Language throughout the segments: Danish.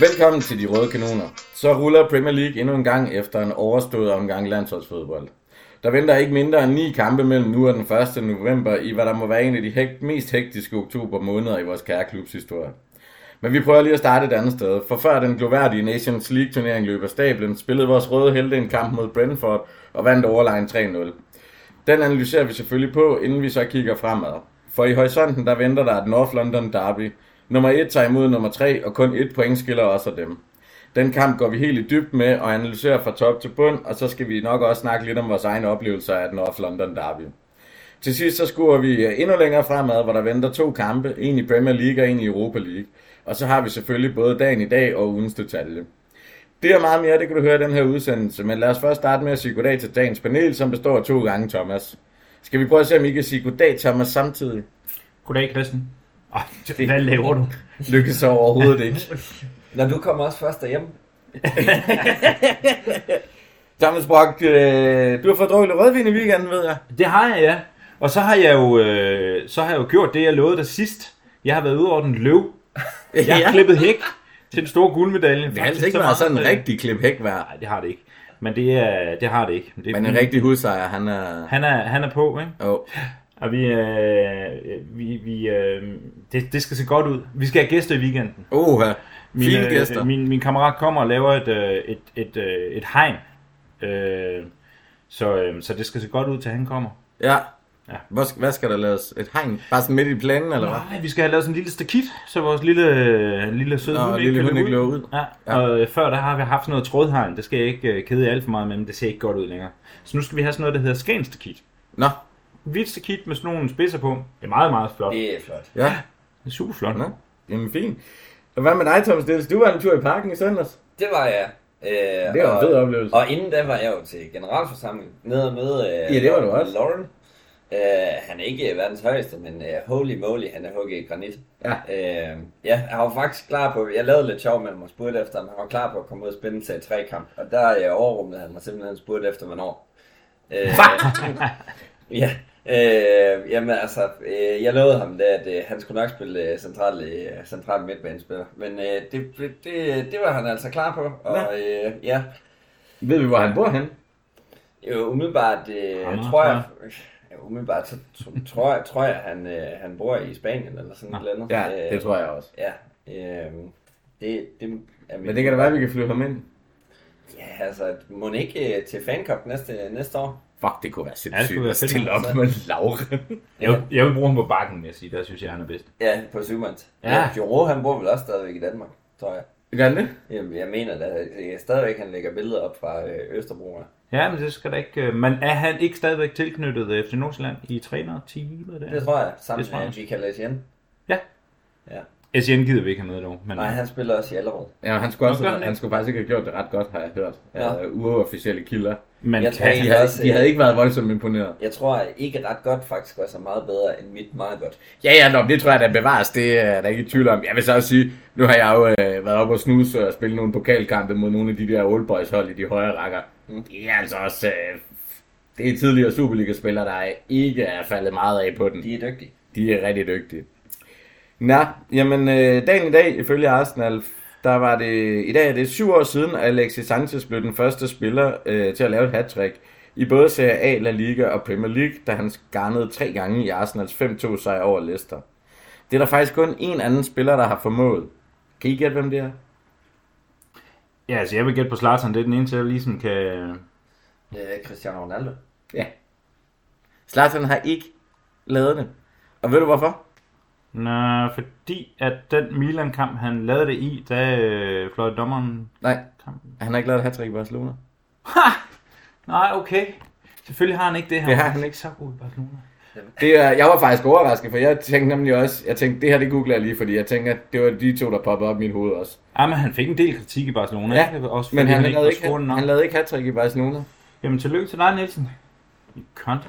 Velkommen til de røde kanoner. Så ruller Premier League endnu en gang efter en overstået omgang landsholdsfodbold. Der venter ikke mindre end ni kampe mellem nu og den 1. november i hvad der må være en af de hekt, mest hektiske oktober måneder i vores kære klubs historie. Men vi prøver lige at starte et andet sted, for før den gloværdige Nations League turnering løb af stablen, spillede vores røde helte en kamp mod Brentford og vandt overlegen 3-0. Den analyserer vi selvfølgelig på, inden vi så kigger fremad. For i horisonten der venter der et North London Derby. Nummer 1 tager imod nummer 3, og kun et point skiller os og dem. Den kamp går vi helt i dybt med og analyserer fra top til bund, og så skal vi nok også snakke lidt om vores egne oplevelser af den North London Derby. Til sidst så skuer vi øh, endnu længere fremad, hvor der venter to kampe, en i Premier League og en i Europa League. Og så har vi selvfølgelig både dagen i dag og ugens detalje. Det er meget mere, det kan du høre i den her udsendelse, men lad os først starte med at sige goddag til dagens panel, som består af to gange Thomas. Skal vi prøve at se, om I kan sige goddag Thomas samtidig? Goddag, Christian. Ej, hvad laver du? Lykkes så overhovedet ikke. Når du kommer også først derhjemme. Thomas Brock, øh, du har fået drukket rødvin i weekenden, ved jeg. Det har jeg, ja. Og så har jeg jo, øh, så har jeg jo gjort det, jeg lovede dig sidst. Jeg har været ude over den løv. Jeg har Ja. klippet hæk til den store guldmedalje. Det har altså ikke været sådan en rigtig klip hæk værd. Nej, det har det ikke. Men det, er, det har det ikke. Det er Men en rigtig hudsejer, han er... Han er, han er på, ikke? Oh. Og vi, øh, vi, vi øh, det, det skal se godt ud. Vi skal have gæster i weekenden. Uh, Min, fine gæster. Øh, min, min kammerat kommer og laver et, øh, et, et, øh, et hegn. Øh, så, øh, så det skal se godt ud, til han kommer. Ja. Ja. Hvad, skal- hvad skal der laves? Et hegn? Bare sådan midt i planen, eller hvad? Nej, vi skal have lavet sådan en lille stakit, så vores lille, lille søde Nå, hund lille kan hund ikke løber ud. Ja, Ja. og øh, før der har vi haft sådan noget trådhegn. Det skal jeg ikke øh, kede alt for meget med, men det ser ikke godt ud længere. Så nu skal vi have sådan noget, der hedder Skagen stakit. Nå, Hvidt stakit med sådan nogle spidser på. Det er meget, meget flot. Det Det er flot. ja. er super flot. Nå, jamen fint. Og hvad med dig, Thomas Stilles? Du var en tur i parken i søndags. Det var jeg. Øh, Det var en fed oplevelse. Og inden da var jeg jo til generalforsamling nede og møde øh, Ja, det var du også. Lauren. Øh, han er ikke verdens højeste, men øh, holy moly, han er hugget i granit. Ja. Øh, ja, han var faktisk klar på, jeg lavede lidt sjov med ham og spurgte efter, om han var klar på at komme ud og spille til tre kamp. Og der øh, overrumlede han mig simpelthen spurgt efter, hvornår. Øh, ja, øh, jamen altså, øh, jeg lovede ham det, at øh, han skulle nok spille øh, central, øh, central midtbanespiller. Men øh, det, det, det, var han altså klar på, og øh, ja, Ved vi, hvor han bor hen? jo, umiddelbart øh, Randers, tror jeg, ja, umiddelbart så tro, tror jeg, tror jeg han, øh, han bor i Spanien eller sådan Nå. noget. andet. Ja, det tror jeg også. Ja, øh, det, det er Men det kan da være, at vi kan flyve ham ind. Ja, altså, må ikke øh, til Fancop næste, næste år? Fuck, det kunne være Ja, det sindssygt kunne være at stille op med Laure. Jeg, vil- jeg vil bruge ham på bakken, jeg sige. Der synes jeg, han er bedst. Ja, på Sumant. Ja. Ja. Juro, han bor vel også stadigvæk i Danmark, tror jeg. Gør han det? Jamen, jeg mener at jeg stadigvæk, han lægger billeder op fra øh, Østerbro. Ja, men det skal da ikke... øh, Men er han ikke stadigvæk tilknyttet øh, FC Nordsjælland i trænerteamet der? Det tror jeg, sammen Det tror jeg med. Michael Essien. Ja. Ja. SN gider vi ikke have med dog. Men, Nej, han spiller også i Allerød. Ja, han skulle, også, han skulle faktisk ikke have gjort det ret godt, har jeg hørt. Ja. Uh, uofficielle kilder. men Jeg tror, De havde, også, de havde øh, ikke været voldsomt imponeret. Jeg tror ikke ret godt faktisk også er meget bedre end mit meget godt. Ja, ja, nå, det tror jeg, der bevares. Det er der ikke i tvivl om. Jeg vil så også sige, nu har jeg jo øh, været oppe og snuse og spille nogle pokalkampe mod nogle af de der old boys hold i de højere rækker. Mm. Det er altså også... Øh, det er tidligere Superliga-spillere, der ikke er faldet meget af på den. De er dygtige. De er rigtig dygtige. Nå, jamen øh, dagen i dag, ifølge Arsenal, der var det, i dag er det syv år siden, at Alexis Sanchez blev den første spiller øh, til at lave et hat i både Serie A, La Liga og Premier League, da han garnede tre gange i Arsenals 5-2 sejr over Leicester. Det er der faktisk kun en anden spiller, der har formået. Kan I gætte, hvem det er? ja, altså jeg vil gætte på Zlatan. Det er den eneste, jeg ligesom kan... Det er Cristiano Ronaldo. Ja. Zlatan har ikke lavet det. Og ved du hvorfor? Nå, fordi at den Milan-kamp, han lavede det i, da øh, fløj dommeren Nej, kampen. han har ikke lavet et hat i Barcelona. Nej, okay. Selvfølgelig har han ikke det her. Det har han ikke. så god i Barcelona. Det er, jeg var faktisk overrasket, for jeg tænkte nemlig også, jeg tænkte, det her det googler jeg lige, fordi jeg tænker, at det var de to, der poppede op i mit hoved også. Ja, men han fik en del kritik i Barcelona. Ja, ikke? Også Men han, ikke lavede ikke, nok. han lavede ikke hat i Barcelona. Jamen, tillykke til dig, Nielsen. I kont.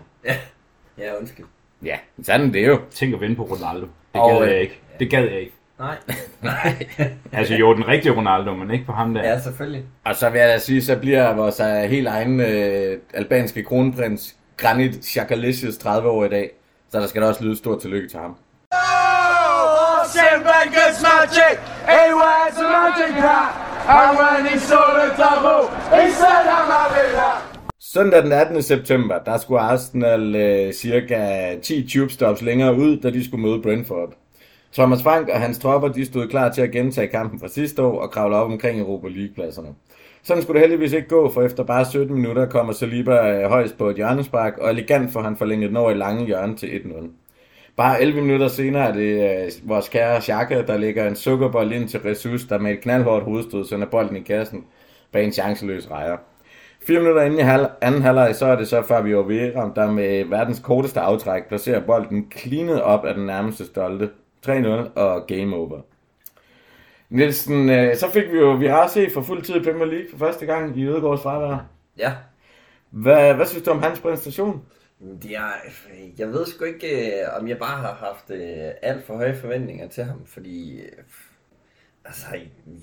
Ja, undskyld. Ja, sådan er det jo. Tænk at vinde på Ronaldo. Det Og, gad øh, jeg ikke. Det gad jeg ikke. Nej. Altså jo, den rigtige Ronaldo, men ikke på ham der. ja, selvfølgelig. Og så vil jeg da sige, så bliver vores uh, helt egen uh, albanske kronprins Granit Xhakalicious 30 år i dag. Så der skal da også lyde stort tillykke til ham. Arsene Søndag den 18. september, der skulle Arsenal øh, cirka 10 tube stops længere ud, da de skulle møde Brentford. Thomas Frank og hans tropper, de stod klar til at gentage kampen fra sidste år og kravle op omkring Europa League-pladserne. Sådan skulle det heldigvis ikke gå, for efter bare 17 minutter kommer Saliba øh, højst på et hjørnespark, og elegant får han forlænget den over i lange hjørne til 1-0. Bare 11 minutter senere er det øh, vores kære Xhaka, der lægger en sukkerbold ind til Jesus, der med et knaldhårdt hovedstød sender bolden i kassen bag en chanceløs rejer. Fire minutter inden i halv, anden halvleg, så er det så Fabio Vera, der med verdens korteste aftræk placerer bolden cleanet op af den nærmeste stolte. 3-0 og game over. Nielsen, øh, så fik vi jo Virase for fuld tid i Premier League for første gang i Ødegårds farvær. Ja, Hvad, hvad synes du om hans præstation? det er, jeg ved sgu ikke, øh, om jeg bare har haft øh, alt for høje forventninger til ham, fordi altså,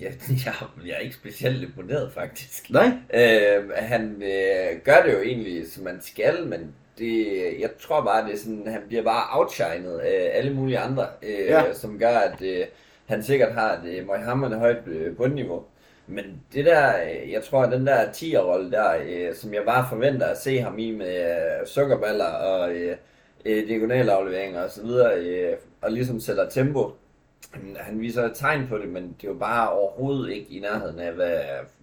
jeg, jeg, jeg er ikke specielt imponeret faktisk. Nej? Øh, han øh, gør det jo egentlig, som man skal, men det, jeg tror bare, det er sådan, han bliver bare outshined af alle mulige andre, øh, Ja. som gør, at øh, han sikkert har et øh, møghamrende højt øh, bundniveau. Men det der, øh, jeg tror, at den der 10'er-rolle der, øh, som jeg bare forventer at se ham i med øh, sukkerballer og øh, øh, diagonalafleveringer og så videre, øh, og ligesom sætter tempo, han- viser et tegn på det, men det er jo bare overhovedet ikke i nærheden af, hvad,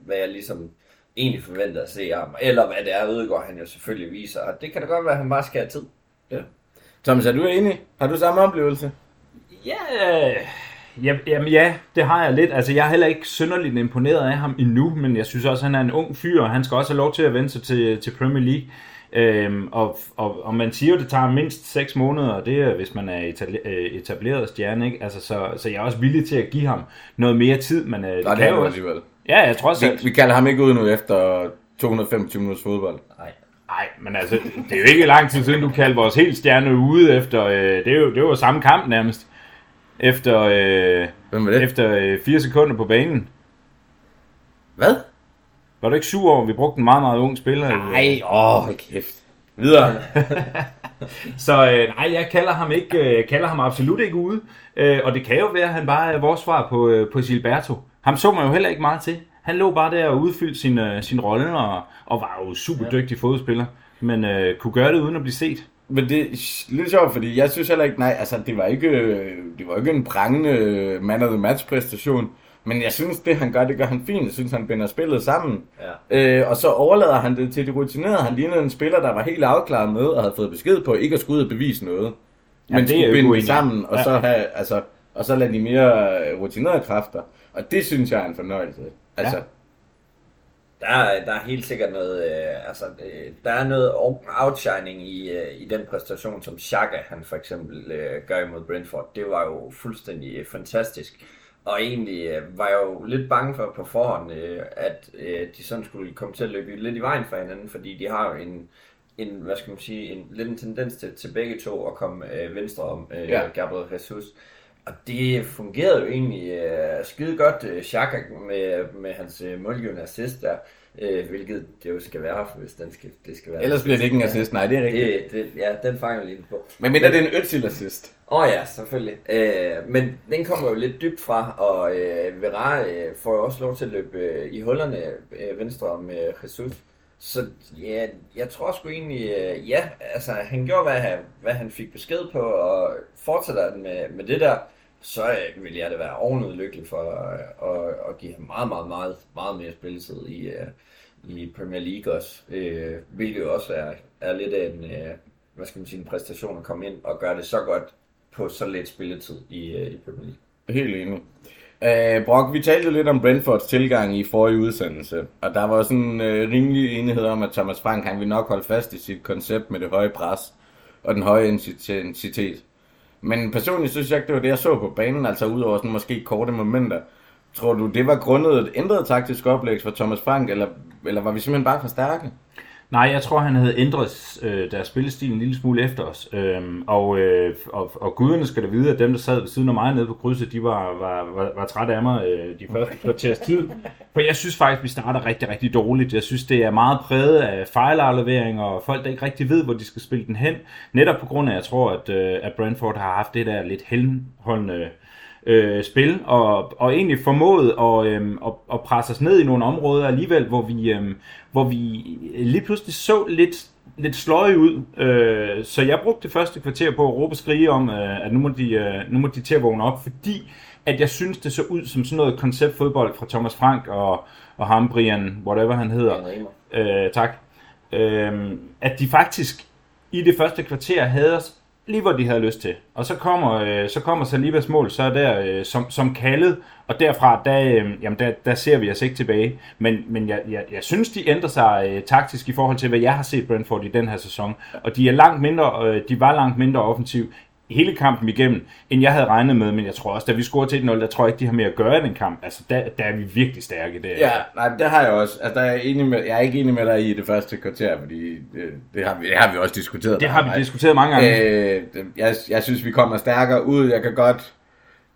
hvad jeg ligesom egentlig forventer at se ham. Eller hvad det er, Ødegaard han jo selvfølgelig viser. Og det kan da godt være, at han bare skal have tid. Thomas, er du enig? Har du samme oplevelse? Ja, ja, jamen ja, det har jeg lidt. Altså, jeg er heller ikke synderligt imponeret af ham endnu, men jeg synes også, at han er en ung fyr, og han skal også have lov til at vende sig til, til Premier League. Øhm, og, og, og man siger jo, at det tager mindst 6 måneder, og det er, hvis man er øh, etableret stjerne, ikke? Altså, så, så jeg er også villig til at give ham noget mere tid, men øh, det, Nej, det kan jo også. alligevel. Ja, jeg tror også, Vi, vi kalder ham ikke ud nu efter 225 minutters fodbold. Nej. Nej, men altså, det er jo ikke lang tid siden, du kaldte vores helt stjerne ude efter... Øh, det, er jo, det var jo samme kamp nærmest. Efter, øh, Hvem var det? efter øh, fire sekunder på banen. Hvad? Var du ikke sur over, at vi brugte en meget, meget ung spiller? Nej, åh, hold kæft. Videre. Så øh, nej, jeg kalder ham ikke, øh, kalder ham absolut ikke ude. Øh, og det kan jo være, at han bare er vores svar på, øh, på Gilberto. Ham så man jo heller ikke meget til. Han lå bare der og udfyldte sin, øh, sin rolle, og, og var jo super dygtig fodspiller. Men øh, kunne gøre det uden at blive set. Men det er lidt sjovt, fordi jeg synes heller ikke, nej, altså det var ikke, øh, det var ikke en prangende øh, man of the match præstation. Men jeg synes, det han gør, det gør han fint. Jeg synes, han binder spillet sammen. Ja. Øh, og så overlader han det til de rutinerede. Han lignede en spiller, der var helt afklaret med og havde fået besked på ikke at skulle ud og bevise noget. Ja, men det skulle binde det sammen, og, Ja. så have, altså, og så lade de mere øh, rutinerede kræfter. Og det synes jeg er en fornøjelse. Altså, Ja. Der er, der er helt sikkert noget, øh, altså, øh, der er noget outshining i, øh, i den præstation, som Xhaka han for eksempel øh, gør imod Brentford. Det var jo fuldstændig øh, fantastisk. Og egentlig øh, var jeg jo lidt bange for på forhånd, øh, at øh, de sådan skulle komme til at løbe lidt i vejen for hinanden, fordi de har jo en, en hvad skal man sige, en lidt en tendens til, til begge to at komme øh, venstre om øh, Ja. Gabriel Jesus. Og det fungerede jo egentlig øh, skide godt, øh, Xhaka med, med hans øh, målgivende assist der, øh, hvilket det jo skal være, hvis den skal, det skal være. ellers bliver det ikke en assist. Nej, det er rigtigt. Det, det, ja, den fanger lige på. Men mindre det er en Özil assist. Åh oh ja, selvfølgelig. Øh, men den kommer jo lidt dybt fra, og øh, Vera øh, får jo også lov til at løbe øh, i hullerne øh, venstre om øh, Jesus. Så ja, jeg tror sgu egentlig, øh, ja, altså han gjorde, hvad han, hvad han fik besked på, og fortsætter den med, med det der, så øh, vil jeg da være ovenud lykkelig for at, at, at give ham meget, meget, meget, meget mere spilletid i, øh, i Premier League også. Øh, hvilket også er, er lidt af en, øh, hvad skal man sige, en præstation at komme ind og gøre det så godt på så lidt spilletid i, øh, i Premier League. Helt enig. Øh, Brock, vi talte lidt om Brentfords tilgang i forrige udsendelse, og der var sådan en øh, rimelig enighed om, at Thomas Frank han vil nok holde fast i sit koncept med det høje pres og den høje intensitet. Men personligt synes jeg ikke, det var det, jeg så på banen, altså udover sådan måske korte momenter. Tror du, det var grundet et ændret taktisk oplæg for Thomas Frank, eller, eller var vi simpelthen bare for stærke? Nej, jeg tror, han havde ændret øh, deres spillestil en lille smule efter os. Øhm, og, øh, og, og guderne skal da vide, at dem, der sad ved siden af mig nede på krydset, de var, var, var, var trætte af mig øh, de første kvarters tid. For jeg synes faktisk, vi starter rigtig, rigtig dårligt. Jeg synes, det er meget præget af fejlafleveringer og folk, der ikke rigtig ved, hvor de skal spille den hen. Netop på grund af, at jeg tror, at, øh, at Brentford har haft det der lidt henholdende øh, spil, og, og egentlig formået at, øh, at, at presse os ned i nogle områder alligevel, hvor vi, øh, hvor vi lige pludselig så lidt lidt sløje ud, øh, så jeg brugte det første kvarter på at råbe og skrige om, øh, at nu må, de, øh, nu må de til at vågne op, fordi at jeg synes, det så ud som sådan noget konceptfodbold fra Thomas Frank og, og ham, Brian, whatever han hedder. Øh, tak. Øh, at de faktisk i det første kvarter havde os lige hvor de havde lyst til. Og så kommer, øh, så kommer Salibas mål så der øh, som, som kaldet, og derfra, der, øh, jamen der, der ser vi os ikke tilbage. Men, men jeg, jeg, jeg synes, de ændrer sig øh, taktisk i forhold til, hvad jeg har set Brentford i den her sæson. Og de er langt mindre, øh, de var langt mindre offensiv hele kampen igennem, end jeg havde regnet med, men jeg tror også, da vi scorede til 1-0, der tror jeg ikke, de har mere at gøre i den kamp. Altså, der, der er vi virkelig stærke der. Ja, nej, det har jeg også. Altså, der er jeg, enig med, jeg er ikke enig med dig i det første kvarter, fordi det, det, har, vi, det har vi også diskuteret. Det har vi diskuteret mange gange. Øh, jeg, jeg synes, vi kommer stærkere ud. Jeg kan godt,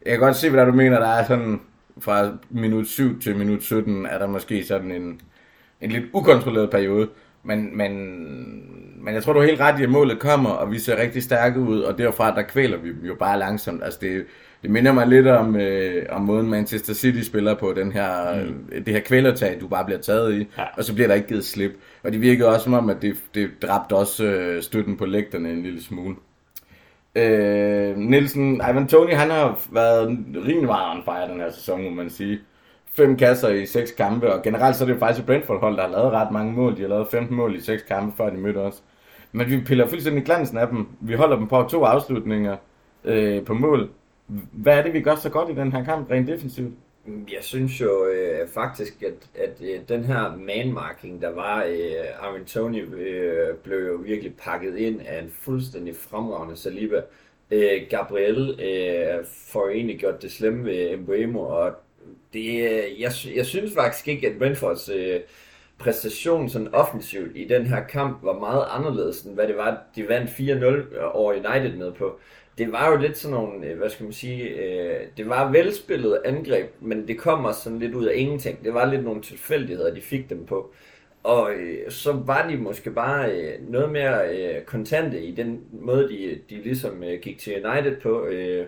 jeg kan godt se, hvad du mener. Der er sådan, fra minut 7 til minut 17, er der måske sådan en, en lidt ukontrolleret periode. Men, men, men jeg tror, du er helt ret i, at målet kommer, og vi ser rigtig stærke ud, og derfra, der kvæler vi jo bare langsomt. Altså, det, det minder mig lidt om, øh, om måden Manchester City spiller på, den her, mm. det her kvælertag, du bare bliver taget i, ja. og så bliver der ikke givet slip. Og det virkede også som om, at det, det dræbte også øh, støtten på lægterne en lille smule. Øh, Nielsen, Ivan Tony, han har været rimelig meget on fire den her sæson, må man sige fem kasser i seks kampe, og generelt så er det jo faktisk et Brentford-hold, der har lavet ret mange mål. De har lavet 15 mål i seks kampe, før de mødte os. Men vi piller fuldstændig glansen af dem. Vi holder dem på to afslutninger øh, på mål. Hvad er det, vi gør så godt i den her kamp, rent defensivt? Jeg synes jo øh, faktisk, at, at øh, den her manmarking, der var, øh, Armin Tony øh, blev jo virkelig pakket ind af en fuldstændig fremragende Saliba. Øh, Gabriel øh, får egentlig gjort det slemme ved Mbuemo, og det, øh, jeg, jeg synes faktisk ikke, at Brentfords øh, præstation sådan offensivt i den her kamp var meget anderledes, end hvad det var, de vandt 4-0 øh, over United med på. Det var jo lidt sådan nogle, øh, hvad skal man sige, øh, det var velspillet angreb, men det kom også sådan lidt ud af ingenting. Det var lidt nogle tilfældigheder, de fik dem på. Og øh, så var de måske bare øh, noget mere øh, kontante i den måde, de, de ligesom øh, gik til United på. Øh,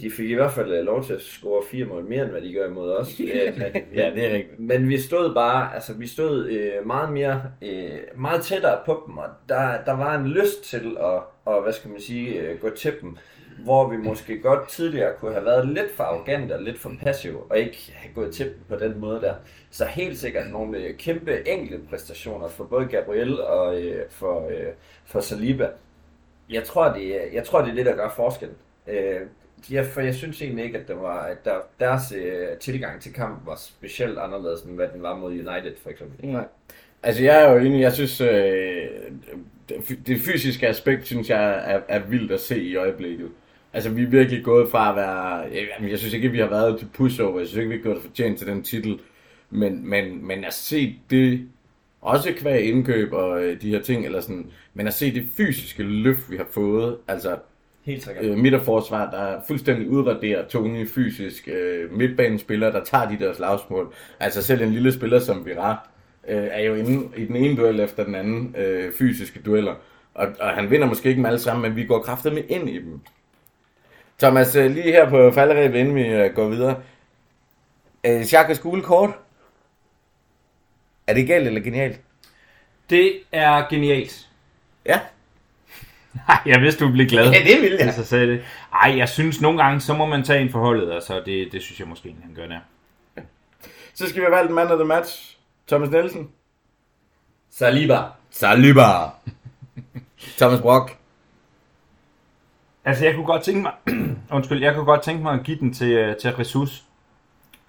de fik i hvert fald øh, lov til at score fire mål mere, end hvad de gør imod os. ja, det er rigtigt. Men vi stod bare, altså vi stod øh, meget mere, øh, meget tættere på dem, og der, der var en lyst til at, og, hvad skal man sige, øh, gå til dem, hvor vi måske godt tidligere kunne have været lidt for arrogante og lidt for passive, og ikke have gået til dem på den måde der. Så helt sikkert nogle øh, kæmpe enkelte præstationer for både Gabriel og øh, for, øh, for Saliba. Jeg tror, det, jeg tror, det er det, der gør forskellen. Øh, Ja, for jeg synes egentlig ikke, at, det var, at der, deres øh, tilgang til kampen var specielt anderledes, end hvad den var mod United, for eksempel. Nej. Altså, jeg er jo enig, jeg synes, øh, det fysiske aspekt, synes jeg, er, er vildt at se i øjeblikket. Altså, vi er virkelig gået fra at være... Jeg, jeg synes ikke, vi har været til pushover. Jeg synes ikke, vi har gjort fortjent til den titel. Men, men, men at se det, også kvæg indkøb og øh, de her ting, eller sådan, men at se det fysiske løft, vi har fået, altså Helt sikkert. Øh, midterforsvar, der fuldstændig udraderer Tony fysisk. Øh, midtbanespillere, der tager de der slagsmål. Altså selv en lille spiller som Vira, øh, er jo inde i den ene duel efter den anden øh, fysiske dueller. Og, og han vinder måske ikke dem alle sammen, men vi går kraftigt med ind i dem. Thomas, øh, lige her på falderæbet, inden vi øh, går videre. Øh, Xhaka skole kort. Er det galt eller genialt? Det er genialt. Ja. Nej, jeg vidste, du ville blive glad. Ja, det ville jeg. Så sagde det. Ej, jeg synes nogle gange, så må man tage en forholdet, altså det, det synes jeg måske, han gør der. Så skal vi have valgt en mand af the match. Thomas Nielsen. Saliba. Saliba. Thomas Brock. Altså, jeg kunne godt tænke mig, undskyld, jeg kunne godt tænke mig at give den til, øh, til Jesus.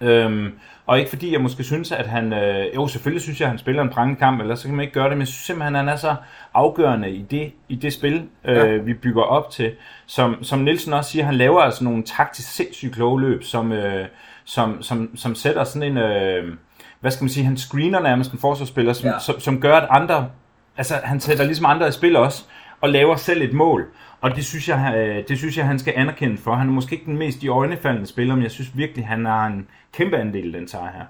Øhm, og ikke fordi jeg måske synes, at han... Øh, jo, selvfølgelig synes jeg, at han spiller en prangkamp, eller så kan man ikke gøre det, men jeg synes simpelthen, at han er så afgørende i det, i det spil, øh, ja. vi bygger op til. Som, som Nielsen også siger, han laver altså nogle taktisk sindssygt kloge løb, som, øh, som, som, som sætter sådan en... Øh, hvad skal man sige, han screener nærmest en forsvarsspiller, som, ja. som, som gør, at andre... Altså, han sætter ligesom andre i spil også, og laver selv et mål. Og det synes, jeg, øh, det synes jeg, han skal anerkende for. Han er måske ikke den mest i øjnefaldende spiller, men jeg synes virkelig, han har en kæmpe andel den sejr her.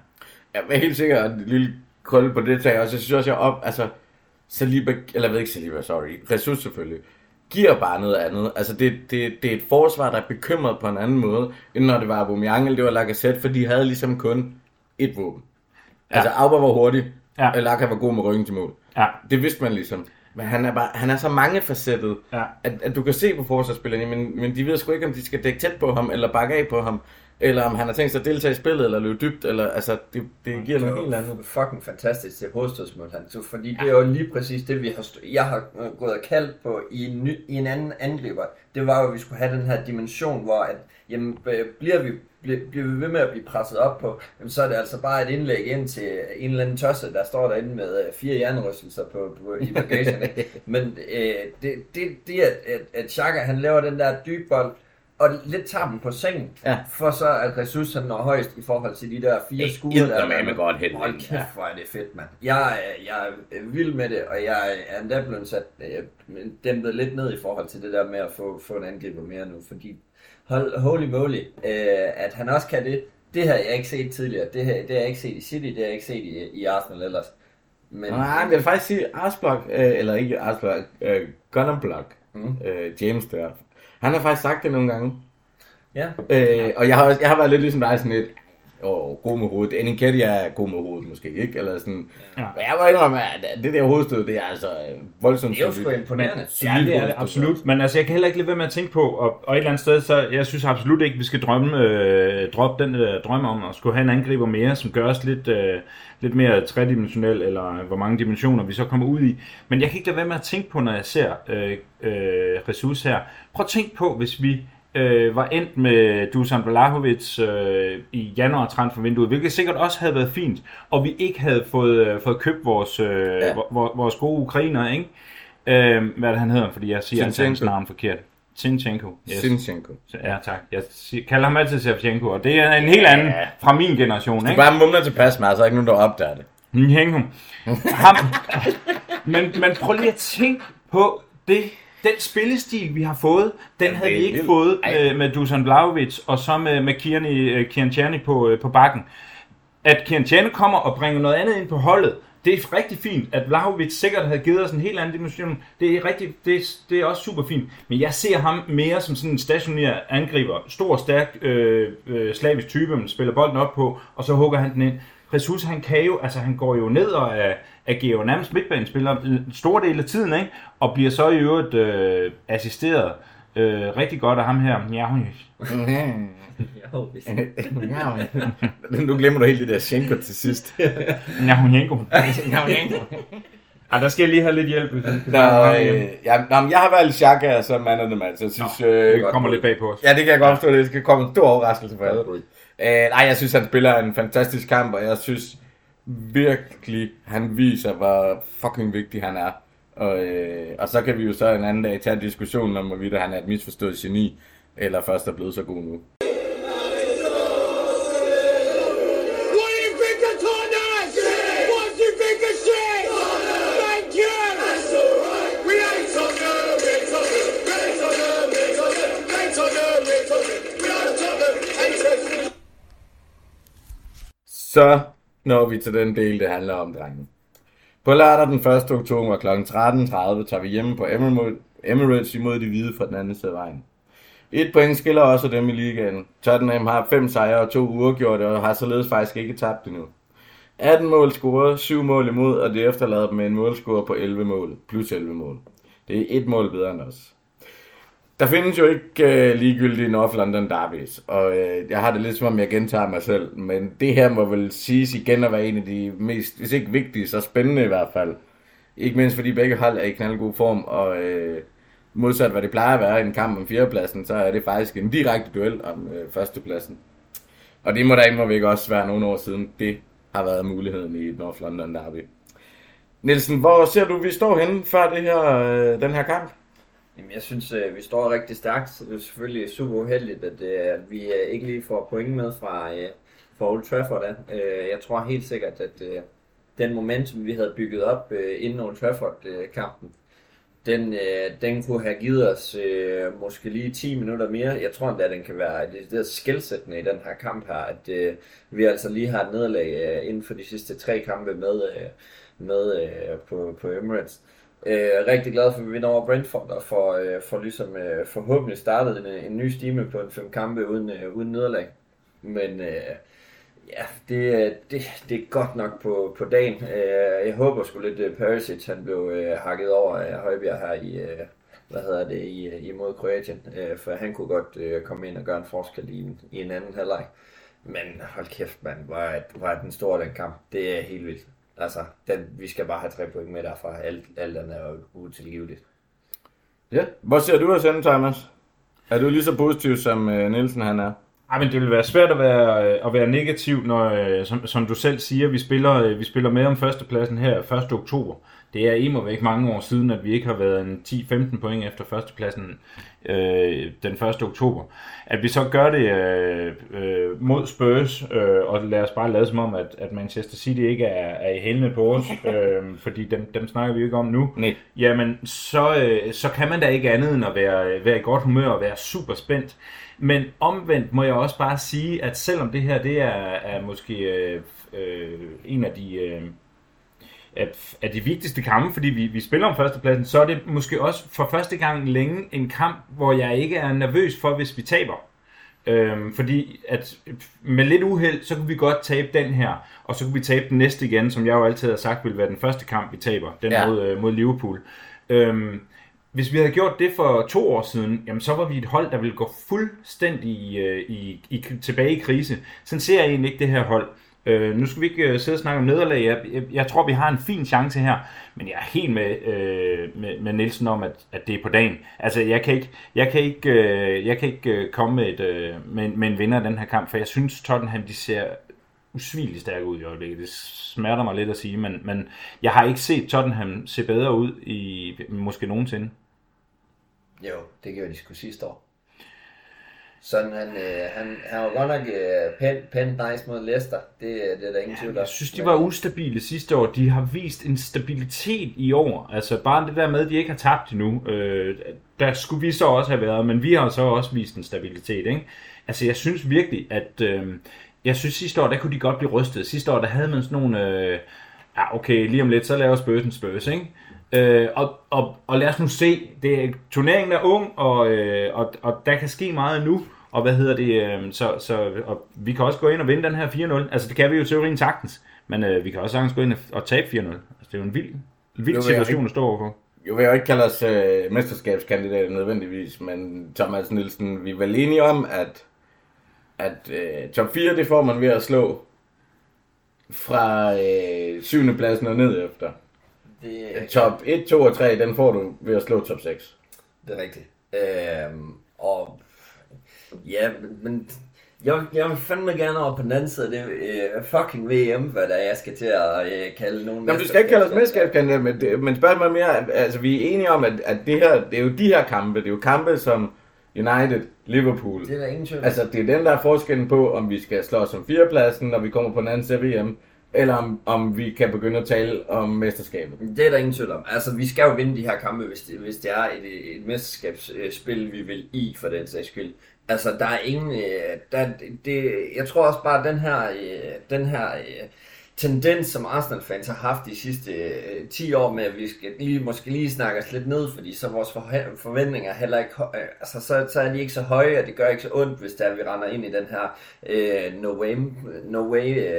Ja, men helt sikkert en lille krølle på det tag, og så synes jeg også, jeg op, altså, Saliba, eller jeg ved ikke Saliba, sorry, Jesus selvfølgelig. giver bare noget andet. Altså, det, det, det er et forsvar, der er bekymret på en anden måde, end når det var Aubameyang eller det var Lacazette, for de havde ligesom kun et våben. Ja. Altså, Auba var hurtig, ja. og Laka var god med ryggen til mål. Ja. Det vidste man ligesom. Men han er, bare, han er så mangefacettet, Ja. at, at du kan se på forsvarsspillerne, men, men de ved sgu ikke, om de skal dække tæt på ham, eller bakke af på ham, eller om han har tænkt sig at deltage i spillet, eller løbe dybt, eller altså, det, det giver noget helt andet. fucking fantastisk til hovedstødsmål, han tog, fordi det er jo lige præcis det, vi har jeg har øh, gået og kaldt på i en, ny, i en anden angriber. Det var jo, at vi skulle have den her dimension, hvor at, jamen, øh, bliver vi bliver, vi ved med at blive presset op på, jamen, så er det altså bare et indlæg ind til en eller anden tosse, der står derinde med øh, fire jernrystelser på, på, i bagagen. Men øh, det, det, det at, at, at Xhaka, han laver den der dybe bold, og lidt tager dem på sengen, Ja. for så at Jesus han når højst i forhold til de der fire Det skuer, der eddermame godt hen. Hold kæft, hvor er det fedt, mand. Jeg, er- jeg er vild med det, og jeg er endda blevet sat øh, dæmpet lidt ned i forhold til det der med at få, få en angriber mere nu, fordi hold, holy moly, øh, at han også kan det, det har jeg ikke set tidligere. Det, her, det har jeg ikke set i City, det har jeg ikke set i, i Arsenal ellers. Men, Nej, jeg vil faktisk sige Arsblok, øh, eller ikke Arsblok, øh, Gunnerblok, Mm. mm. øh, James der. Han har faktisk sagt det nogle gange. Ja, Øh, og jeg har, også, jeg har været lidt ligesom dig sådan lidt, åh, god med hovedet. Eniketty er god med hovedet måske, ikke? Eller sådan. Ja. Ja. Jeg må indrømme, at det der hovedstød, det er altså øh, voldsomt. det er jo sgu imponerende. Ja, det er det absolut. Men altså, jeg kan heller ikke lade være med at tænke på, og, og et eller andet sted, så jeg synes absolut ikke, vi skal drømme, øh, droppe den øh, drøm om at skulle have en angriber mere, som gør os lidt, øh, lidt mere tredimensionel, eller hvor mange dimensioner vi så kommer ud i. Men jeg kan ikke lade være med at tænke på, når jeg ser øh, øh, Jesus her. Prøv at tænke på, hvis vi øh, var endt med Dusan Vlahovic øh, i januar transfervinduet, hvilket sikkert også havde været fint, og vi ikke havde fået, øh, fået købt vores, øh, ja. Ja. vores gode ukrainer, ikke? Øh, hvad det, han hedder, fordi jeg siger altså hans navn forkert. Zinchenko. Yes. Sinchenko. Ja, tak. Jeg kalder ham altid Shevchenko, og det er en helt anden fra min generation, Du ikke? bare mumler tilpas med, så er ikke nogen, der opdager det. Zinchenko. Ham. Men, men prøv lige at tænke på det, den spillestil, vi har fået, den havde vi ikke vildt. fået med, med Dusan Vlahovic, og så med, med Kiani, øh, Kian Tjerni på, øh, på bakken. At Kian Tjerni kommer og bringer noget andet ind på holdet, det er rigtig fint. At Vlahovic sikkert havde givet os en helt anden dimension, det er, rigtig, det, er, det er også super fint. Men jeg ser ham mere som sådan en stationær angriber. Stor, stærk, øh, øh, slavisk type, man spiller bolden op på, og så hugger han den ind. Jesus, han kan jo, altså han går jo ned og er, agerer jo nærmest midtbanespiller en stor del af tiden, ikke? Og bliver så i øvrigt øh, assisteret øh, rigtig godt af ham her. Ja, nu glemmer du helt det der Schenko til sidst. ja, hun Jenko. Ja, der skal jeg lige have lidt hjælp. Nå, øh, ja, nå, men jeg har valgt Xhaka som man of the match. Jeg synes, øh, Det kommer lidt bag på os. Ja, det kan jeg godt forstå. Det skal komme en stor overraskelse for alle. Øh, nej, jeg synes, han spiller en fantastisk kamp, og jeg synes virkelig, han viser, hvor fucking vigtig han er. Og, øh, og så kan vi jo så en anden dag tage diskussionen om, hvorvidt han er et misforstået geni, eller først er blevet så god nu. Så når vi til den del, det handler om, drenge. På lørdag den 1. oktober kl. 13.30 tager vi hjemme på Emirates- imod de hvide fra den anden side af vejen. Et point skiller også dem i ligaen. Tottenham har fem sejre og to uafgjorte og har således faktisk ikke tabt endnu. 18 mål scoret, 7 mål imod, og det efterlader dem med en målscore på 11 mål, plus 11 mål. Det er et mål bedre end os. Der findes jo ikke øh, ligegyldige North London derbys, og øh, jeg har det lidt som om, jeg gentager mig selv, men det her må vel siges igen at være en af de mest, hvis ikke vigtige, så spændende i hvert fald. Ikke mindst fordi begge hold er i knaldgod form, og øh, modsat hvad det plejer at være i en kamp om fjerdepladsen, så er det faktisk en direkte duel om øh, førstepladsen. Og det må da ikke må ikke også være nogle år siden, det har været muligheden i et North London derby. Nielsen, hvor ser du, vi står henne før det her, øh, den her kamp? Jamen, jeg synes, øh, vi står rigtig stærkt. Det er selvfølgelig super uheldigt, at, øh, at vi øh, ikke lige får point med fra, fra Old Trafford. af. Jeg tror helt sikkert, at den momentum, vi havde bygget op inden Old Trafford-kampen, den, øh, den kunne have givet os øh, måske lige 10 minutter mere. Jeg tror endda, at den kan være det der skældsættende i den her kamp her, at øh, vi altså lige har et nederlag øh, inden for de sidste tre kampe med, øh, med øh, på, på Emirates. Øh, Øh, rigtig glad for, at vi vinder over Brentford og for, øh, for ligesom øh, forhåbentlig startet en, øh, en ny stime på en fem kampe uden, øh, uden nederlag. Men øh, ja, det, øh, det, det er godt nok på, på dagen. Øh, jeg håber sgu lidt, at Perisic han blev øh, hakket over af Højbjerg her i, øh, hvad hedder det, i, imod Kroatien. Øh, for han kunne godt øh, komme ind og gøre en forskel i en, i en anden halvleg. Men hold kæft, mand, var, var den stor den kamp. Det er helt vildt. Altså, den, vi skal bare have tre point med derfra. Alt, alt andet er jo utilgiveligt. Ja. Hvor ser du os henne, Thomas? Er du lige så positiv, som øh, Nielsen han er? Ej, men det vil være svært at være, øh, at være negativ, når, øh, som, som du selv siger, vi spiller, øh, vi spiller med om førstepladsen her 1. oktober. Det er immer væk mange år siden, at vi ikke har været en 10-15 point efter førstepladsen øh, den 1. oktober. At vi så gør det øh, øh, mod Spurs, øh, og lad os bare lade som om, at, at Manchester City ikke er, er i hælene på os, øh, fordi dem, dem snakker vi jo ikke om nu. Nej. Jamen, så, øh, så kan man da ikke andet end at være, være i godt humør og være super spændt. Men omvendt må jeg også bare sige, at selvom det her det er, er måske øh, øh, en af de... Øh, af, de vigtigste kampe, fordi vi, vi spiller om førstepladsen, så er det måske også for første gang længe en kamp, hvor jeg ikke er nervøs for, hvis vi taber. Øhm, fordi at med lidt uheld, så kunne vi godt tabe den her, og så kunne vi tabe den næste igen, som jeg jo altid har sagt ville være den første kamp, vi taber, den Ja. ja. mod, øh, mod Liverpool. Øhm, hvis vi havde gjort det for to år siden, jamen så var vi et hold, der ville gå fuldstændig i, øh, i, i, tilbage i krise. Sådan ser jeg egentlig ikke det her hold. Øh, nu skal vi ikke øh, sidde og snakke om nederlag. Jeg, jeg, jeg tror, vi har en fin chance her, men jeg er helt med, øh, med, med Nielsen om, at, at det er på dagen. Altså, jeg kan ikke, jeg kan ikke, øh, jeg kan ikke øh, komme med, et, øh, med, med en vinder af den her kamp, for jeg synes, Tottenham de ser usvigeligt stærke ud i øjeblikket. Det smerter mig lidt at sige, men, men jeg har ikke set Tottenham se bedre ud i måske nogensinde. Jo, det gjorde de sgu sidste år. Sådan, han, øh, han, han var godt nok øh, pænt, pænt nice mod Leicester. Det, det er der ingen tvivl om. Jeg synes, de var ustabile sidste år. De har vist en stabilitet i år. Altså bare det der med, at de ikke har tabt endnu. Øh, der skulle vi så også have været, men vi har så også vist en stabilitet. Ikke? Altså jeg synes virkelig, at... Øh, jeg synes sidste år, der kunne de godt blive rystet. Sidste år, der havde man sådan nogle... Øh, ja, okay, lige om lidt, så laver Spurs en Spurs, ikke? Øh, og, og, og lad os nu se, det, turneringen er ung, og, øh, og, og der kan ske meget nu. Og hvad hedder det, øh, så, så og vi kan også gå ind og vinde den her 4-0. Altså det kan vi jo i teorien sagtens, men øh, vi kan også sagtens gå ind og tabe 4-0. Altså det er jo en vild, en vild situation at stå overfor. Jo, vil jeg jo ikke kalde os øh, mesterskabskandidater nødvendigvis, men Thomas Nielsen, vi er vel enige om, at, at øh, top 4, det får man ved at slå fra øh, 7. pladsen og ned efter. Det, Top 1, 2 og 3, den får du ved at slå top 6. det er rigtigt. Øhm, og ja, men jeg, jeg vil fandme gerne over på den anden side af det øh, fucking VM, hvad der er, jeg skal til at øh, kalde nogen. Nå, men du skal ikke kalde os mesterskabskandidater, men, det- men spørgsmålet er mere, altså vi er enige om, at, at det her, det er jo de her kampe, det er jo kampe som United, Liverpool. Det er der ingen tvivl. Altså, det er den, der er forskellen på, om vi skal slås om fjerdepladsen, når vi kommer på den anden side af VM, eller om, om vi kan begynde at tale om mesterskabet. Det er der ingen tvivl om. Altså, vi skal jo vinde de her kampe, hvis det, hvis det er et, et mesterskabsspil, vi vil i, for den sags skyld. Altså, der er ingen... Øh, der, det, jeg tror også bare, at den her, øh, den her øh, tendens, som Arsenal-fans har haft de sidste øh, 10 år med, at vi skal lige, måske lige snakke os lidt ned, fordi så vores forventninger heller ikke... øh, Altså, så, så er de ikke så høje, og det gør ikke så ondt, hvis der vi render ind i den her øh, no way, no way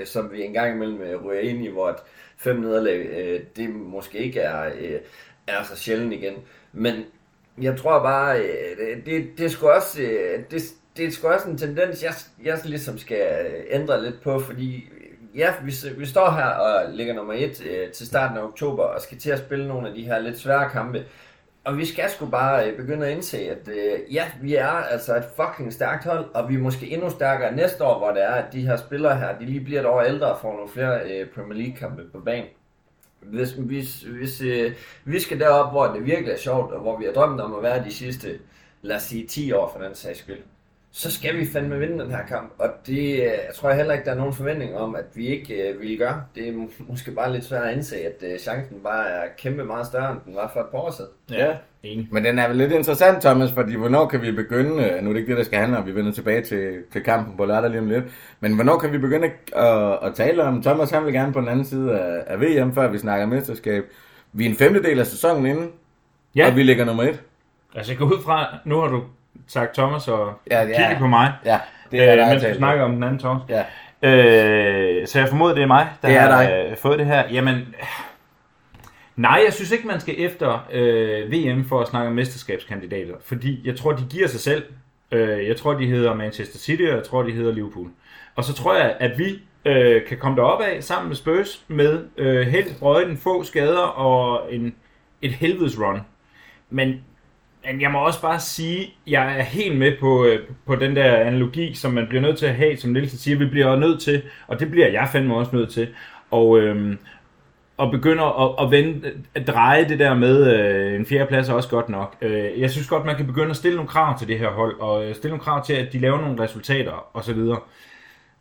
øh, som vi engang imellem øh, ryger ind i, hvor et fem nederlag, øh, det måske ikke er, øh, er så sjældent igen. Men jeg tror bare, øh, det, det, det også, øh, det, det er sgu også en tendens, jeg, jeg ligesom skal øh, ændre lidt på, fordi ja, vi, vi står her og ligger nummer et øh, til starten af oktober, og skal til at spille nogle af de her lidt svære kampe. Og vi skal sgu bare øh, begynde at indse, at øh, ja, vi er altså et fucking stærkt hold, og vi er måske endnu stærkere næste år, hvor det er, at de her spillere her, de lige bliver et år ældre og får nogle flere øh, Premier League-kampe på banen. Hvis, hvis, hvis øh, vi skal derop, hvor det virkelig er sjovt, og hvor vi har drømt om at være de sidste, lad os sige 10 år for den sags skyld, så skal vi fandme vinde den her kamp. Og det øh, jeg tror jeg heller ikke, der er nogen forventning om, at vi ikke øh, vil gøre. Det er må- måske bare lidt svært at indse, at øh, chancen bare er kæmpe meget større, end den var for et par år siden. Ja. Enig. Men den er vel lidt interessant, Thomas, fordi hvornår kan vi begynde, øh, nu er det ikke det, der skal handle om, vi vender tilbage til, til kampen på lørdag lige om lidt, men hvornår kan vi begynde at, at tale om, Thomas han vil gerne på den anden side af, af VM, før vi snakker mesterskab, Vi er en femtedel af sæsonen inde, Ja, og vi ligger nummer et. altså jeg går ud fra, nu har du sagt Thomas og Ja, ja, kigget på mig, Ja, det øh, er der mens vi snakker om den anden Thomas. Ja. Øh, så jeg formoder, det er mig, der Det er har dig. øh, fået det her. Jamen, nej, jeg synes ikke, man skal efter øh, VM for at snakke om mesterskabskandidater. Fordi jeg tror, de giver sig selv. Øh, jeg tror, de hedder Manchester City, og jeg tror, de hedder Liverpool. Og så tror jeg, at vi øh, kan komme derop af sammen med Spurs med øh, helt brøjten, få skader og en, et helvedes run. Men men jeg må også bare sige, jeg er helt med på, øh, på den der analogi, som man bliver nødt til at have, som Nielsen siger, vi bliver nødt til, og det bliver jeg fandme også nødt til, og, øhm, og begynder at, at, vende, at dreje det der med øh, en fjerdeplads er også godt nok. Øh, jeg synes godt, man kan begynde at stille nogle krav til det her hold, og øh, stille nogle krav til, at de laver nogle resultater osv.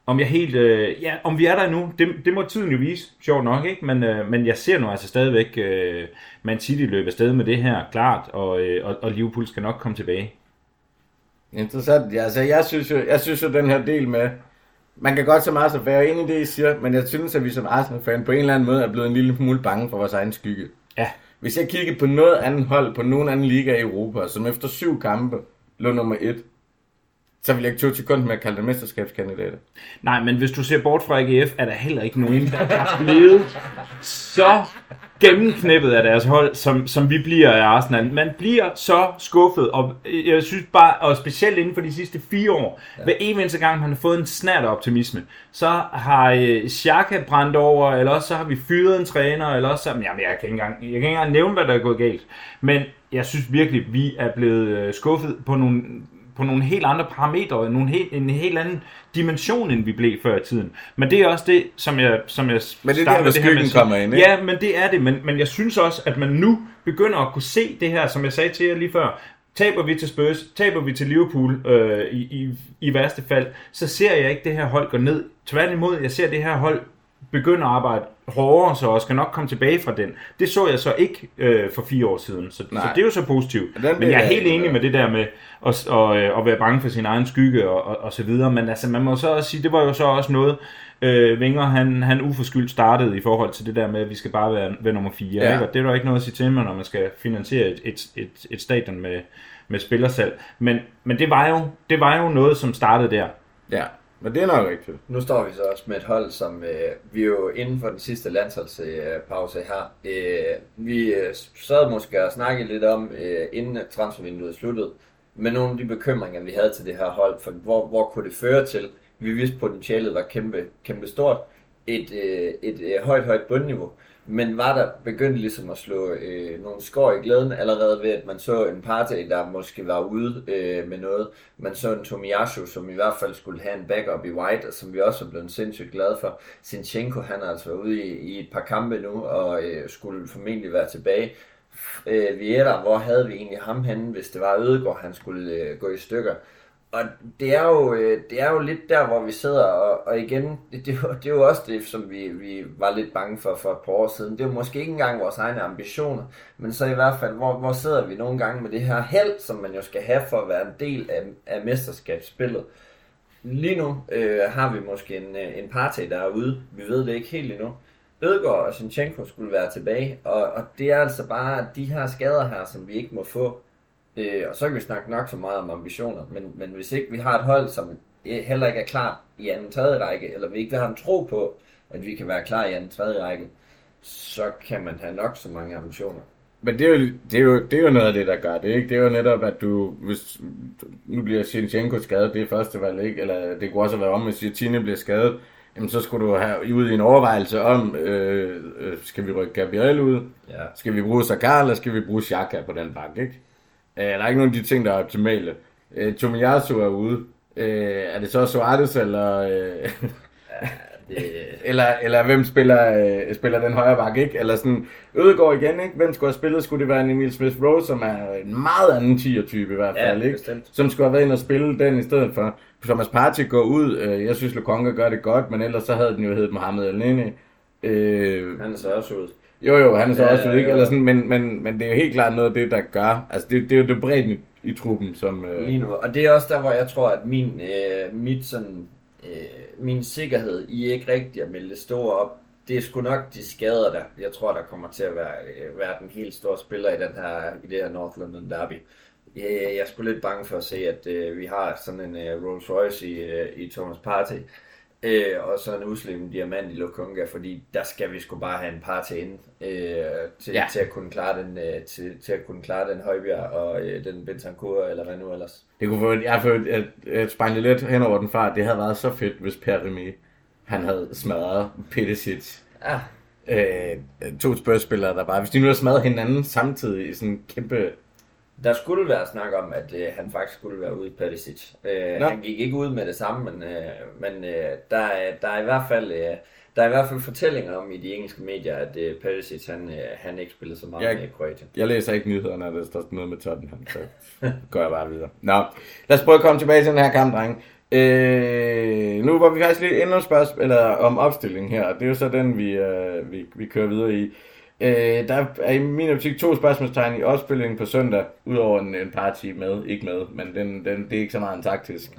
Om jeg helt, øh, ja, om vi er der nu, det, det må tiden jo vise, sjovt nok, ikke? Men, øh, men jeg ser nu altså stadigvæk øh, Man City løbe afsted med det her, klart, og, øh, og, og Liverpool skal nok komme tilbage. Interessant. Ja, altså, jeg synes jo, jeg synes jo den her del med, man kan godt som Arsenal-fan, jeg er enig i det, I siger, men jeg synes, at vi som Arsenal-fan på en eller anden måde er blevet en lille smule bange for vores egen skygge. Ja, Hvis jeg kigger på noget andet hold, på nogen anden liga i Europa, som efter syv kampe lå nummer et, så vil jeg ikke to sekunder med at kalde det mesterskabskandidater. nej, men hvis du ser bort fra AGF, er der heller ikke nogen, der er blevet så gennemknippet af deres hold, som, som vi bliver af Arsenal. Man bliver så skuffet, og jeg synes bare, og specielt inden for de sidste fire år, ja. hver eneste gang, man har fået en snært af optimisme, så har øh, Xhaka brændt over, eller også så har vi fyret en træner, eller også så, jamen, jeg, kan ikke engang, jeg kan ikke engang nævne, hvad der er gået galt. Men jeg synes virkelig, vi er blevet øh, skuffet på nogle på nogle helt andre parametre, nogle helt, en helt anden dimension, end vi blev før i tiden. Men det er også det, som jeg, som jeg Men det er der, hvor skyggen kommer ind, ikke? Ja, men det er det. Men, men jeg synes også, at man nu begynder at kunne se det her, som jeg sagde til jer lige før. Taber vi til Spurs, taber vi til Liverpool øh, i, i, i værste fald, så ser jeg ikke det her hold gå ned. Tværtimod, jeg ser det her hold begynder at arbejde hårdere, så og skal nok komme tilbage fra den. Det så jeg så ikke øh, for fire år siden, så, så det er jo så positivt. Den Men jeg er helt enig med. det der med at, at, øh, at være bange for sin egen skygge og, og, og så videre. Men altså, man må så også sige, det var jo så også noget, øh, Wenger han, han uforskyldt startede i forhold til det der med, at vi skal bare være, være nummer 4. Ja. Ikke? Og det er der ikke noget at sige til mig, når man skal finansiere et, et, et, et stadion med, med spillersalg. Men, men det, var jo, det var jo noget, som startede der. Ja, men det er nok rigtigt. Nu står vi så også med et hold, som øh, vi jo inden for den sidste landsholdspause har. Øh, vi øh, sad måske og snakkede lidt om, øh, inden transfervinduet sluttede, med nogle af de bekymringer, vi havde til det her hold, for hvor, hvor kunne det føre til? Vi vidste, potentialet var kæmpe, kæmpe stort. Et, øh, et øh, højt, højt bundniveau. Men var der begyndt ligesom at slå øh, nogle skår i glæden allerede ved, at man så en party, der måske var ude øh, med noget. Man så en Tomiyasu, som i hvert fald skulle have en backup i White, og som vi også er blevet sindssygt glade for. Sinchenko, han har altså været ude i, i et par kampe nu, og øh, skulle formentlig være tilbage. Øh, Vieira, hvor havde vi egentlig ham henne, hvis det var Ødegaard, han skulle øh, gå i stykker. Og det er, jo, øh, det er jo lidt der, hvor vi sidder, og, og igen, det, det, er jo- det er jo også det, som vi, vi var lidt bange for for et par år siden. Det er jo måske ikke engang vores egne ambitioner, men så i hvert fald, hvor, hvor sidder vi nogle gange med det her held, som man jo skal have for at være en del af, af mesterskabsspillet. Lige nu øh, har vi måske en, øh, en party, der ude. Vi ved det ikke helt endnu. Ødegaard og Sinchenko skulle være tilbage, og, og det er altså bare de her skader her, som vi ikke må få. Øh, og så kan vi snakke nok så meget om ambitioner, men, men hvis ikke vi har et hold, som heller ikke er klar i anden tredje række, eller vi ikke har en tro på, at vi kan være klar i anden tredje række, så kan man have nok så mange ambitioner. Men det er, jo, det, er jo, det er jo noget af det, der gør det, ikke? Det er jo netop, at du, hvis nu bliver Sinchenko skadet, det er første valg, ikke? Eller det kunne også være om, hvis Tine bliver skadet, jamen så skulle du have ud i en overvejelse om, øh, øh, skal vi rykke Gabriel ud? Ja. Skal vi bruge Sakar, eller skal vi bruge Xhaka på den bank, ikke? Øh, der er ikke nogen af de ting, der er optimale. Øh, Tomiyasu er ude. Øh, er det så Suarez, eller... Øh, Det, eller, eller hvem spiller, øh, spiller den højre bak, ikke? Eller sådan, Ødegaard igen, ikke? Hvem skulle have spillet? Skulle det være en Emil Smith Rowe, som er en meget anden 10'er-type i hvert Ja, fald, ikke? bestemt. Som skulle have været inde og spille den i stedet for. Thomas Partey går ud. Øh, jeg synes, Lukonga gør det godt, men ellers så havde den jo heddet Mohamed El Nene. Øh, han er så også ude. Jo, jo, han er så Ja, også ikke? Eller sådan, men, men, men det er jo helt klart noget af det, der gør. Altså, det, det er jo det bredden i, i truppen, som... Øh, Lige nu. Og det er også der, hvor jeg tror, at min, øh, mit sådan, øh, min sikkerhed i ikke rigtig at melde det store op, det er sgu nok de skader der. Jeg tror, der kommer til at være, øh, være den helt store spiller i, den her, i det her North London Derby. Jeg, jeg er sgu lidt bange for at se, at øh, vi har sådan en øh, Rolls Royce i, øh, i Thomas Partey, øh, og så en uslim diamant i Lokonga, fordi der skal vi sgu bare have en par til ind, øh, til, Ja. ja. til, at kunne klare den, øh, til, til at kunne klare den Højbjerg og øh, den Bentancur, eller hvad nu ellers. Det kunne få, jeg følte, at, at sprang lidt hen over den fart. Det havde været så fedt, hvis Per Remy, han havde smadret Pettisic. Ah, Øh, to spørgspillere, der bare, hvis de nu havde smadret hinanden samtidig i sådan en kæmpe... Der skulle være snak om, at øh, han faktisk skulle være ude i Perisic. Øh, Nå. han gik ikke ud med det samme, men, øh, men øh, der, er, der, er i hvert fald, øh, der er i hvert fald fortællinger om i de engelske medier, at øh, Perisic han, øh, han ikke spillede så meget Jeg- med i Kroatien. Jeg læser ikke nyhederne, når der står noget med Tottenham, så går jeg bare videre. Nå, lad os prøve at komme tilbage til den her kamp, drenge. Øh, nu var vi faktisk lidt endnu spørgsmål eller om opstillingen her, og det er jo så den, vi, øh, vi, vi kører videre i. Øh, der er i min optik to spørgsmålstegn i opstillingen på søndag, udover en, en party med, ikke med, men den, den, det er ikke så meget en taktisk.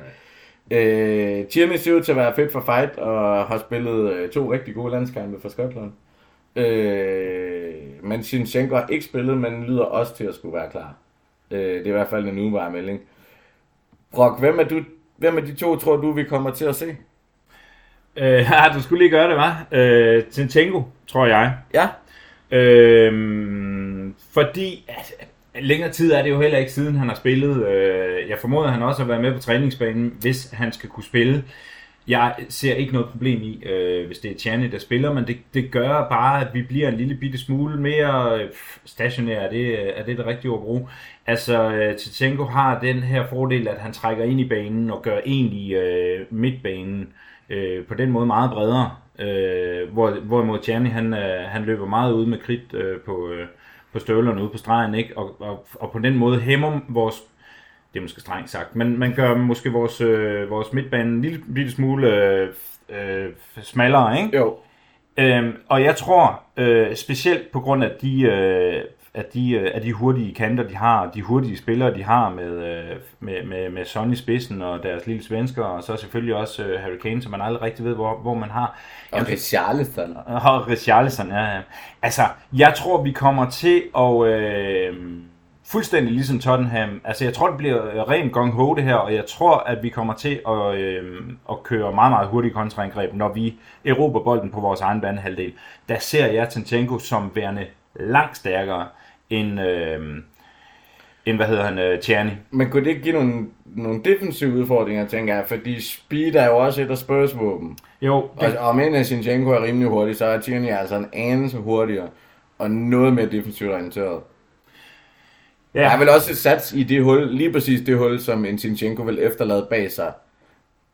Øh, Tierney ser ud til at være fedt for fight, og har spillet øh, to rigtig gode landskampe for Skotland. Øh, men Sinchenko har ikke spillet, men lyder også til at skulle være klar. Øh, det er i hvert fald en ugebar melding. Brock, hvem er, du, hvem af de to tror du, vi kommer til at se? Øh, ja, du skulle lige gøre det, var. Øh, Tintenko, tror jeg. Ja, Øh, fordi altså, længere tid er det jo heller ikke siden han har spillet. Øh, jeg formoder, at han også har været med på træningsbanen, hvis han skal kunne spille. Jeg ser ikke noget problem i, øh, hvis det er Tjani, der spiller, men det, det gør bare, at vi bliver en lille bitte smule mere øh, stationære. Er det, er det det rigtige ord at bruge? Altså, øh, Tchenko har den her fordel, at han trækker ind i banen og gør egentlig øh, midtbanen øh, på den måde meget bredere. Øh, hvor, hvorimod Tjerni, han, øh, han løber meget ud med kridt øh, på, øh, på støvlerne ude på stregen, ikke? Og, og, og på den måde hæmmer vores, det er måske strengt sagt, men man gør måske vores, øh, vores midtbane en lille, lille smule øh, øh, smallere, ikke? jo. Øhm, og jeg tror, øh, specielt på grund af de, øh, at de, øh, af de hurtige kanter, de har, de hurtige spillere, de har med, øh, med, med, med Sonny spidsen og deres lille svensker, og så selvfølgelig også øh, Harry Kane, som man aldrig rigtig ved, hvor, hvor man har. Og Richarlison. Og Richarlison, ja, ja. Altså, jeg tror, vi kommer til at... Øh, fuldstændig ligesom Tottenham. Altså, jeg tror, det bliver ren gong ho det her, og jeg tror, at vi kommer til at, øh, at køre meget, meget hurtigt kontraangreb, når vi erobrer bolden på vores egen banehalvdel. Der ser jeg Tinchenko som værende langt stærkere end, øh, end hvad hedder han, øh, Tjerni. Men kunne det ikke give nogle, nogle defensive udfordringer, tænker jeg? Fordi speed er jo også et af Spurs-våben. Jo, Og, og men at Sinchenko er rimelig hurtig, så er Tierney altså en anelse hurtigere. Og noget mere defensivt orienteret. Ja. Der er vel også et sats i det hul, lige præcis det hul, som en Sinchenko vil efterlade bag sig,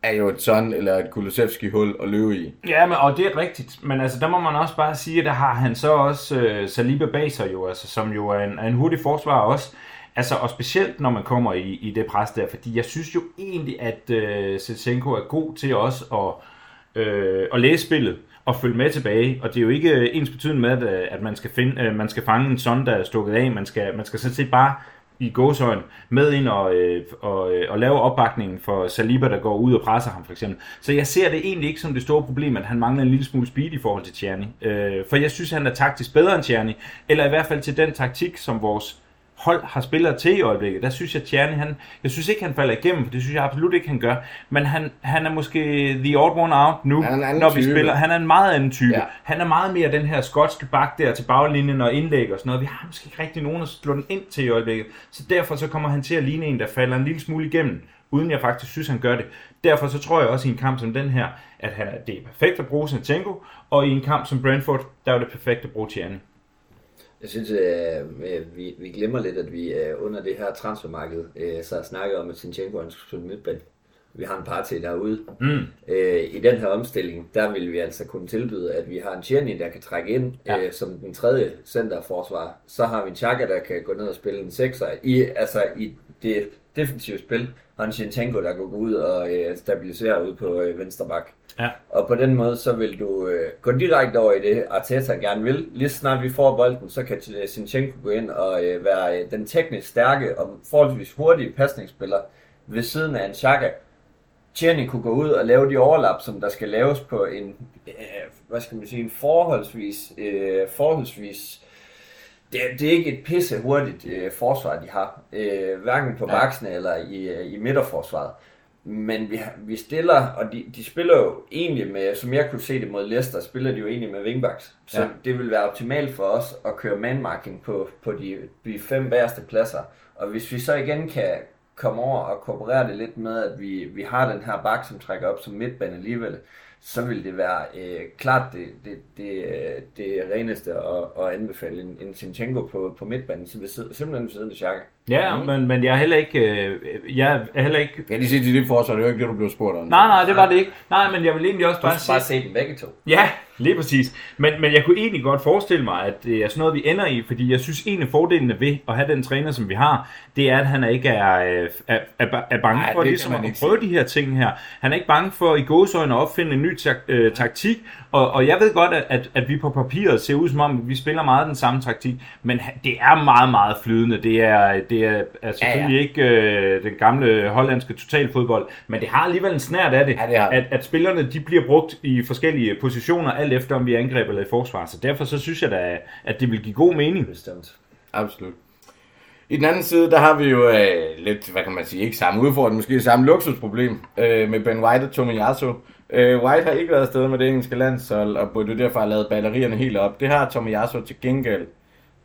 er jo et sådan eller et Kulusevski hul at løbe i. Ja, men, og det er rigtigt, men altså, der må man også bare sige, at der har han så også øh, Saliba bag sig jo, altså, som jo er en, er en hurtig forsvarer også. Altså, og specielt når man kommer i, i det pres der, fordi jeg synes jo egentlig, at øh, Zinchenko er god til også at, øh, at læse spillet og følge med tilbage. Og det er jo ikke ens betydende med, at, øh, at man, skal finde, øh, man skal fange en sådan, der er stukket af. Man skal, man skal sådan set bare i gåsøjne med ind og, øh, og, øh, og lave opbakningen for Saliba, der går ud og presser ham for eksempel. Så jeg ser det egentlig ikke som det store problem, at han mangler en lille smule speed i forhold til Tjerni. Øh, for jeg synes, han er taktisk bedre end Tjerni, eller i hvert fald til den taktik, som vores hold har spillere til i øjeblikket. Der synes jeg, Tjerni, han, jeg synes ikke, han falder igennem, for det synes jeg absolut ikke, han gør. Men han, han er måske the odd one out nu, Han er når vi type. spiller. Han er en meget anden type. Ja. Han er meget mere den her skotske bak der til baglinjen og indlæg og sådan noget. Vi har måske ikke rigtig nogen at slå den ind til i øjeblikket. Så derfor så kommer han til at ligne en, der falder en lille smule igennem, uden jeg faktisk synes, han gør det. Derfor så tror jeg også i en kamp som den her, at han er, det er perfekt at bruge Zinchenko, og i en kamp som Brentford, der er det perfekt at bruge Tjerni. Jeg synes, øh, øh, vi, vi glemmer lidt, at vi øh, under det her transfermarked øh, så har snakket om, at Sinchenko han skulle spille midtbane. Vi har en party derude. Mm. Øh, I den her omstilling, der vil vi altså kunne tilbyde, at vi har en Tierney, der kan trække ind ja. øh, som den tredje centerforsvar. Så har vi en Chaka, der kan gå ned og spille en sekser i, altså i det defensive spil. Og en Shinchenko, der kan gå ud og øh, stabilisere ud på øh, venstre bak. Ja. Og på den måde, så vil du øh, gå direkte over i det, Arteta gerne vil. Lige så snart vi får bolden, så kan Sinchenko gå ind og øh, være øh, den teknisk stærke og forholdsvis hurtige pasningsspiller ved siden af en Chaka. Tierney kunne gå ud og lave de overlap, som der skal laves på en, øh, hvad skal man sige, en forholdsvis, øh, forholdsvis det, er- det er ikke et pisse hurtigt øh, forsvar, de har. Øh, hverken på Ja. baksene eller i, øh, i midterforsvaret. Men vi, vi stiller, og de, de spiller jo egentlig med, som jeg kunne se det mod Leicester, spiller de jo egentlig med wingbacks. Så Ja. det vil være optimalt for os at køre manmarking på, på de, de fem bagerste pladser. Og hvis vi så igen kan komme over og kooperere det lidt med, at vi, vi har den her bak, som trækker op som midtbane alligevel, så vil det være øh, klart det, det, det, øh, det reneste at, at anbefale en, en Sinchenko på, på midtbanen, så vi sidder, simpelthen ved siden af Xhaka. Ja, men, men jeg er heller ikke... Øh, jeg er heller ikke... Jeg kan lige sige til dit forsvar, det er jo ikke det, du blev spurgt om. Nej, nej, det var det ikke. Nej, men jeg vil egentlig også Du bare skal bare sige... se dem begge to. Ja, lige præcis. Men, men jeg kunne egentlig godt forestille mig, at det er sådan noget, vi ender i, fordi jeg synes, en af fordelene ved at have den træner, som vi har, det er, at han ikke er, øh, er, er, er bange Nej, for det ligesom at prøve de her ting her. Han er ikke bange for i gåsøjne at opfinde en ny tak, øh, taktik, og, og jeg ved godt, at, at, at vi på papiret ser ud som om, vi spiller meget den samme taktik, men det er meget, meget flydende. Det er, det er, er selvfølgelig ja, ja. ikke øh, den gamle hollandske totalfodbold, men det har alligevel en snært af det, Ja, det. at, at spillerne de bliver brugt i forskellige positioner, alt efter om vi angriber eller i forsvar. Så derfor så synes jeg da, at det vil give god mening. Bestemt. Absolut. I den anden side, der har vi jo øh, lidt, hvad kan man sige, ikke samme udfordring, måske samme luksusproblem øh, med Ben White og Tomiyasu. Øh, White har ikke været afsted med det engelske landshold, og burde derfor have lavet batterierne helt op. Det har Tomiyasu til gengæld,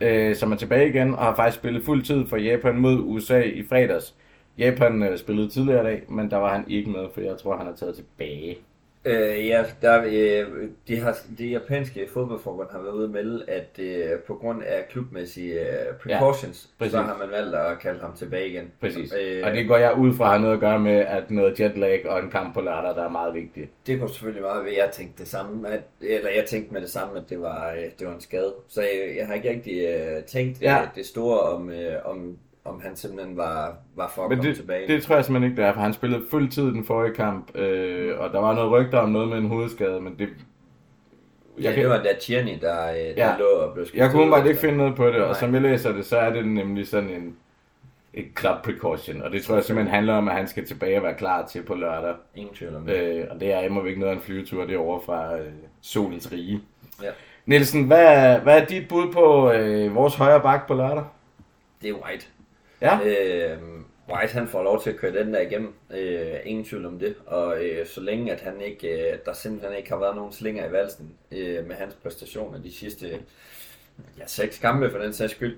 øh, som er tilbage igen, og har faktisk spillet fuld tid for Japan mod USA i fredags. Japan øh, spillede tidligere i dag, men der var han ikke med, for jeg tror, han er taget tilbage. Øh, ja, der, øh, de, har, de japanske fodboldforbund har været ude at melde, at øh, på grund af klubmæssige øh, precautions, præcis. så har man valgt at kalde ham tilbage igen. Præcis. Øh, Og det går jeg ud fra have noget at gøre med, at noget jetlag og en kamp på lørdag, der er meget vigtigt. Det kunne selvfølgelig meget ved, jeg tænkte det samme, at, eller jeg tænkte med det samme, at det var, øh, det var en skade. Så jeg, jeg har ikke rigtig øh, tænkt Ja. ja. det store om, øh, om, om han simpelthen var, var for at Men komme det, tilbage. det tror jeg simpelthen ikke, det er, for han spillede fuld tid i den forrige kamp, øh, og der var noget rygter om noget med en hovedskade, men det... ja, Jeg, det kan, var da Tierney, der, øh, der Ja. lå og blev skiftet jeg kunne bare ikke efter. finde noget på det, og Nej. som jeg læser det, så er det nemlig sådan en et club precaution, og det tror jeg simpelthen handler om, at han skal tilbage og være klar til på lørdag. Ingen tvivl om det. Øh, og det er imod ikke noget af en flyvetur, det er over fra øh, solens rige. Ja. Nielsen, hvad, hvad er dit bud på øh, vores højre bak på lørdag? Det er White. Ja, Øh, White han får lov til at køre den der igennem. Øh, ingen tvivl om det. Og øh, så længe at han ikke, øh, der simpelthen ikke har været nogen slinger i valsen øh, med hans præstationer de sidste ja, seks kampe for den sags skyld,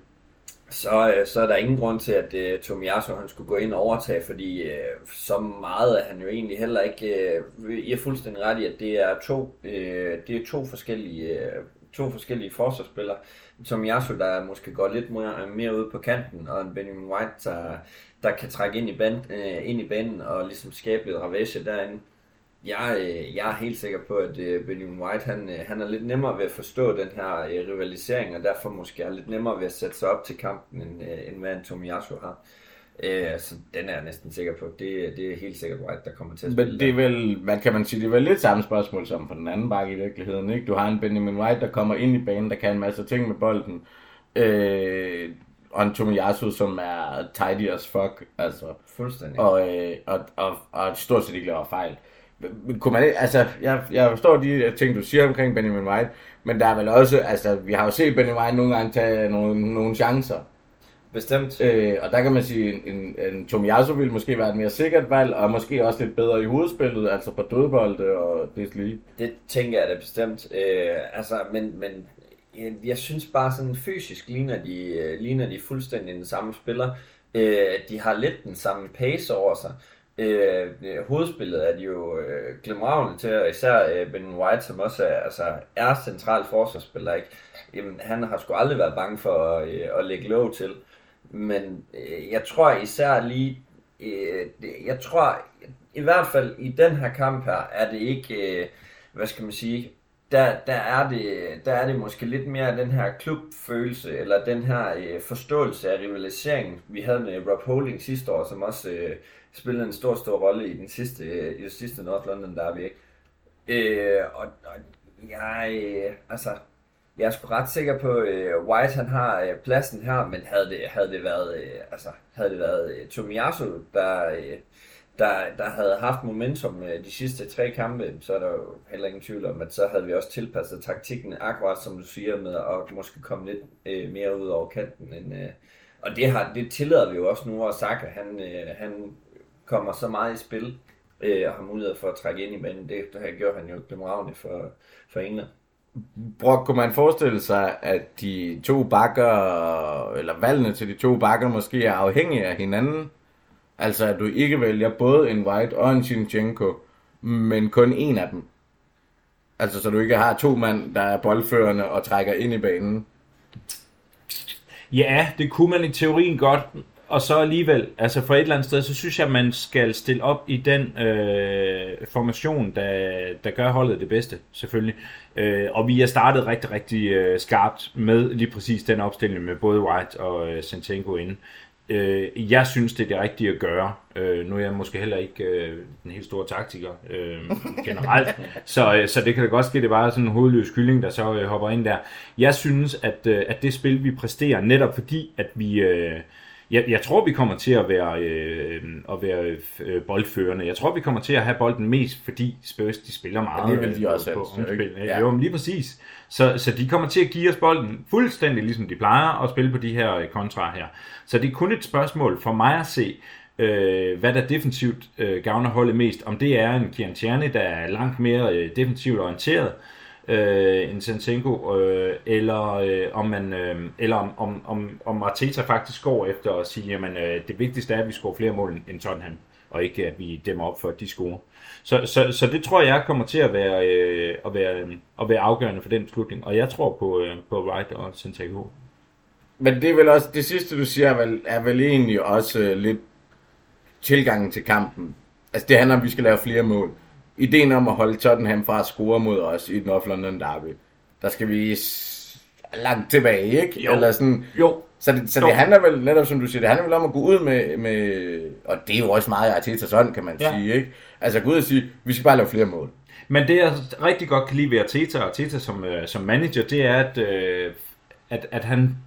så, øh, så er der ingen grund til, at øh, Tomiyasu han skulle gå ind og overtage, fordi øh, så meget er han jo egentlig heller ikke... Øh, I er fuldstændig ret i, at det er to, øh, det er to forskellige... Øh, to forskellige forsvarsspillere. som Yasuo, der måske går lidt mere, mere ude på kanten, og en Benjamin White, der, der kan trække ind i, band, øh, ind i banen og ligesom skabe lidt ravage derinde. Jeg, øh, jeg er helt sikker på, at øh, Benjamin White han, øh, han er lidt nemmere ved at forstå den her øh, rivalisering, og derfor måske er lidt nemmere ved at sætte sig op til kampen, end, øh, end hvad en har. Øh, så den er jeg næsten sikker på. Det, det er helt sikkert White, der kommer til at spille. Men det er vel, hvad kan man sige, det er vel lidt samme spørgsmål som på den anden bakke i virkeligheden, ikke? Du har en Benjamin White, der kommer ind i banen, der kan en masse ting med bolden, øh, og en Tomiyasu, som er tidy as fuck, altså, Fuldstændig. og, øh, og, og, og stort set ikke laver fejl. Kunne man, altså, jeg, jeg forstår de ting, du siger omkring Benjamin White, men der er vel også, altså, vi har jo set Benjamin White nogle gange tage nogle, nogle chancer, Bestemt. Øh, og der kan man sige, en, en, en Tomiyasu ville måske være et mere sikkert valg, og måske også lidt bedre i hovedspillet, altså på dødbolde og det lige. Det tænker jeg da bestemt. Øh, altså, men, men jeg, jeg synes bare sådan fysisk ligner de, øh, ligner de fuldstændig den samme spiller. Øh, de har lidt den samme pace over sig. Øh, øh, hovedspillet er de jo øh, glemragende til, og især øh, Ben White, som også er, altså, er central forsvarsspiller. Ikke? Jamen, han har sgu aldrig været bange for at, øh, at lægge låg til. Men øh, jeg tror især lige, øh, det- jeg tror i hvert fald i den her kamp her, er det ikke, øh, hvad skal man sige, der, der, er det, der er det måske lidt mere den her klubfølelse, eller den her øh, forståelse af rivaliseringen, vi havde med Rob Holding sidste år, som også øh, spillede en stor, stor rolle i den sidste, øh, i den sidste North London Derby. ikke? Øh, og, og jeg, øh, altså, jeg er sgu ret sikker på, at øh, White han har øh, pladsen her, men havde det, havde det været, øh, altså, havde det været øh, Tomiyasu, der, øh, der, der havde haft momentum øh, de sidste tre kampe, så er der jo heller ingen tvivl om, at så havde vi også tilpasset taktikken akkurat som du siger med at måske komme lidt øh, mere ud over kanten. End, øh, og det, har, det tillader vi jo også nu, hvor Saka han, øh, han kommer så meget i spil øh, og har mulighed for at trække ind i banen. Det, det her gjorde han jo glimragende for, for England. Brock, kunne man forestille sig, at de to bakker, eller valgene til de to bakker måske er afhængige af hinanden? Altså, at du ikke vælger både en White og en Shinchenko, men kun en af dem. Altså, så du ikke har to mand, der er boldførende og trækker ind i banen. Ja, det kunne man i teorien godt, og så alligevel, altså for et eller andet sted, så synes jeg, at man skal stille op i den øh, formation, der, der gør holdet det bedste, selvfølgelig. Øh, og vi er startet rigtig, rigtig øh, skarpt med lige præcis den opstilling med både White og øh, Santenko inde. Øh, jeg synes, det er det rigtige at gøre. Øh, nu er jeg måske heller ikke øh, den helt store taktiker øh, generelt, så, øh, så det kan da godt ske, at det er bare sådan en hovedløs kylling, der så øh, hopper ind der. Jeg synes, at, øh, at det spil, vi præsterer, netop fordi, at vi... Øh, jeg, jeg tror, vi kommer til at være, øh, at være øh, boldførende. Jeg tror, vi kommer til at have bolden mest, fordi Spurs de spiller meget det vil de øh, også på helst, omspil. ikke? Ja. Ja. Jo, men lige præcis. Så, så de kommer til at give os bolden fuldstændig ligesom de plejer at spille på de her øh, kontra her. Så det er kun et spørgsmål for mig at se, øh, hvad der defensivt øh, gavner holdet mest. Om det er en Kian Tierney, der er langt mere øh, defensivt orienteret, øh, Øh, end Sansenko, øh, eller øh, om man, øh, eller om, om, om, om Arteta faktisk går efter at sige, jamen øh, det vigtigste er, at vi scorer flere mål end- Tottenham, og ikke at vi dæmmer op for, at de scorer. Så, så, så det tror jeg kommer til at være, øh, at være, at være afgørende for den beslutning, og jeg tror på, øh, på Wright og Sansenko. Men det er vel også, det sidste du siger, er vel, er vel egentlig også øh, lidt tilgangen til kampen. Altså det handler om, at vi skal lave flere mål. Ideen om at holde Tottenham fra at score mod os i North London Derby, der skal vi langt tilbage, ikke? Jo. Eller sådan, Jo, så det, så Jo. det handler vel, netop som du siger, det handler vel om at gå ud med, med og det er jo også meget Arteta's ånd, kan man Ja. sige, ikke? Altså gå ud og sige, vi skal bare lave flere mål. Men det jeg rigtig godt kan lide ved Arteta, og Arteta som, øh, som manager, det er, at, øh, at, at han...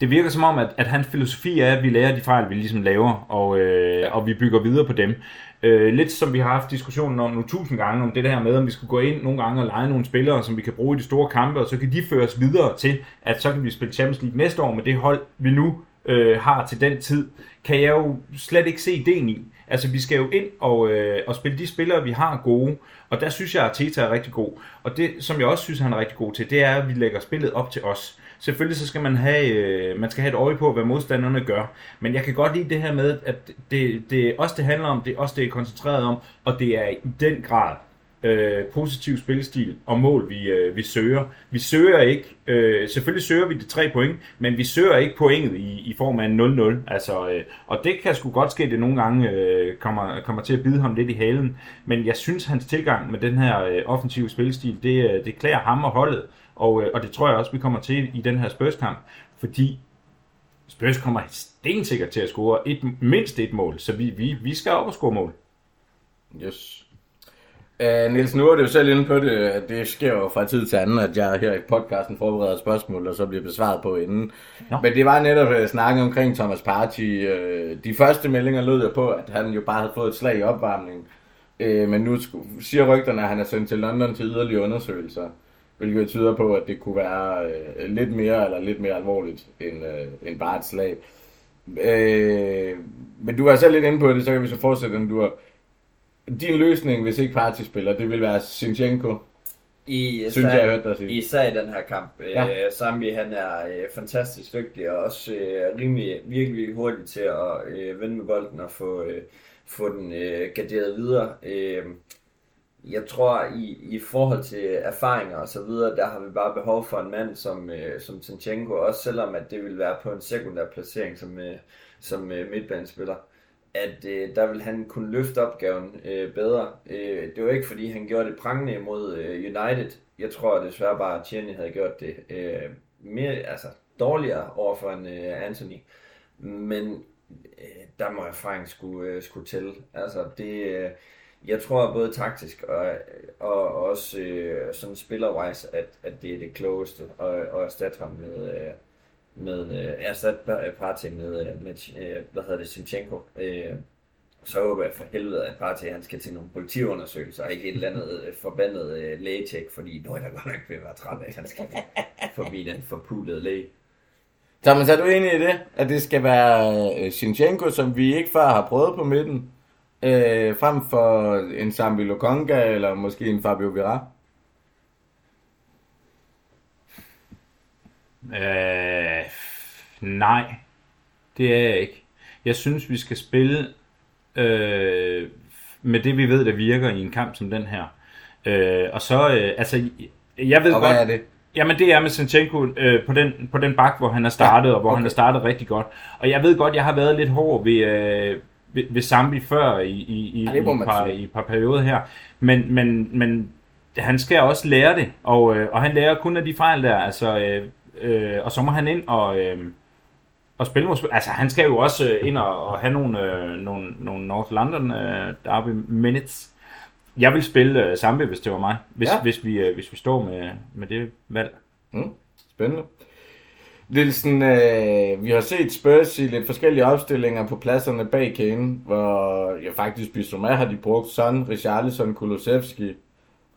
Det virker som om, at, at hans filosofi er, at vi lærer de fejl, vi ligesom laver, og, øh, og vi bygger videre på dem. Øh, lidt som vi har haft diskussionen om nu tusind gange, om det der med, om vi skal gå ind nogle gange og lege nogle spillere, som vi kan bruge i de store kampe, og så kan de føres videre til, at så kan vi spille Champions League næste år med det hold, vi nu øh, har til den tid, kan jeg jo slet ikke se ideen i. Altså, vi skal jo ind og, øh, og spille de spillere, vi har gode, og der synes jeg, at Arteta er rigtig god. Og det, som jeg også synes, han er rigtig god til, det er, at vi lægger spillet op til os. Selvfølgelig så skal man have, øh, man skal have et øje på, hvad modstanderne gør. Men jeg kan godt lide det her med, at det, det er også det handler om, det er også det er koncentreret om, og det er i den grad øh, positiv spilstil og mål, vi, øh, vi søger. Vi søger ikke, øh, selvfølgelig søger vi de tre point, men vi søger ikke pointet i, i form af en 0-0. Altså, øh, og det kan sgu godt ske, at det nogle gange øh, kommer, kommer til at bide ham lidt i halen. Men jeg synes, hans tilgang med den her øh, offensive spilstil, det, øh, det klæder ham og holdet. Og, øh, og det tror jeg også, vi kommer til i den her Spurs-kamp. Fordi Spurs kommer stensikkert til at score et, mindst et mål, så vi, vi, vi skal op og score mål. Yes. Uh, Niels, nu er det jo selv inde på det. at Det sker jo fra tid til anden, at jeg her i podcasten forbereder spørgsmål, og så bliver besvaret på inden. Nå. Men det var netop uh, snakken omkring Thomas Partey. Uh, de første meldinger lød jo på, at han jo bare havde fået et slag i opvarmningen. Uh, men nu siger rygterne, at han er sendt til London til yderligere undersøgelser. Hvilket tyder på, at det kunne være uh, lidt mere eller lidt mere alvorligt end, uh, end bare et slag. Uh, men du var selv lidt inde på det, så kan vi så fortsætte, den du har din løsning, hvis ikke Partey spiller, det vil være Sinchenko, I, synes jeg, jeg hørte dig sige. Især i den her kamp. Ja. Ja. Sambi han er øh, fantastisk dygtig og også øh, rimelig, virkelig hurtig til at øh, vende med bolden og få, øh, få den øh, garderet videre. Øh, jeg tror i, i forhold til erfaringer og så videre, der har vi bare behov for en mand som, øh, som Sinchenko, også selvom at det vil være på en sekundær placering som, øh, som øh, midtbanespiller at øh, der vil han kunne løfte opgaven øh, bedre. Øh, det var ikke fordi han gjorde det prangende imod øh, United. Jeg tror desværre bare, at Tierney havde gjort det øh, mere, altså dårligere over for en øh, Anthony. Men øh, der må erfaring skulle, øh, skulle til. Altså det, øh, jeg tror både taktisk og, og også øh, sådan spillerwise, at, at det er det klogeste at, at erstatte ham med, øh, med øh, par Partey med, øh, med øh, hvad hedder det, Sinchenko. Øh, Så håber jeg for helvede, at bare til, han skal til nogle politiundersøgelser, og ikke et eller andet øh, forbandet øh, lægetjek, fordi nu er der godt nok ved at være træt af, at han skal forbi den forpulede læge. Thomas, er du enig i det? At det skal være øh, Sinchenko, som vi ikke før har prøvet på midten, øh, frem for en Sambi Lokonga, eller måske en Fabio Vira? Øh, nej, det er jeg ikke. Jeg synes, vi skal spille øh, med det, vi ved, der virker i en kamp som den her. Øh, og så, øh, altså, jeg ved Og godt... hvad er det? Jamen det er med Sinchenko øh, på, den, på den bak, hvor han er startet, ja, og hvor okay. han har startet rigtig godt. Og jeg ved godt, jeg har været lidt hård ved, øh, ved, ved Zambi før i, i, i, Ja, i, par, i par perioder her. Men, men, men han skal også lære det, og, øh, og han lærer kun af de fejl der. Altså, øh, øh, og så må han ind og, øh, og spille mod. Altså han skal jo også øh, ind og, og have nogle, øh, nogle, nogle North London øh, derby minutes. Jeg vil spille øh, Zambi, hvis det var mig. Hvis, Ja. hvis, vi, øh, hvis vi står med, med det valg. Mm, spændende. Nielsen, øh, vi har set Spurs i lidt forskellige opstillinger på pladserne bag Kane, hvor ja, faktisk Bissouma har de brugt Son, Richarlison, Kulusevski.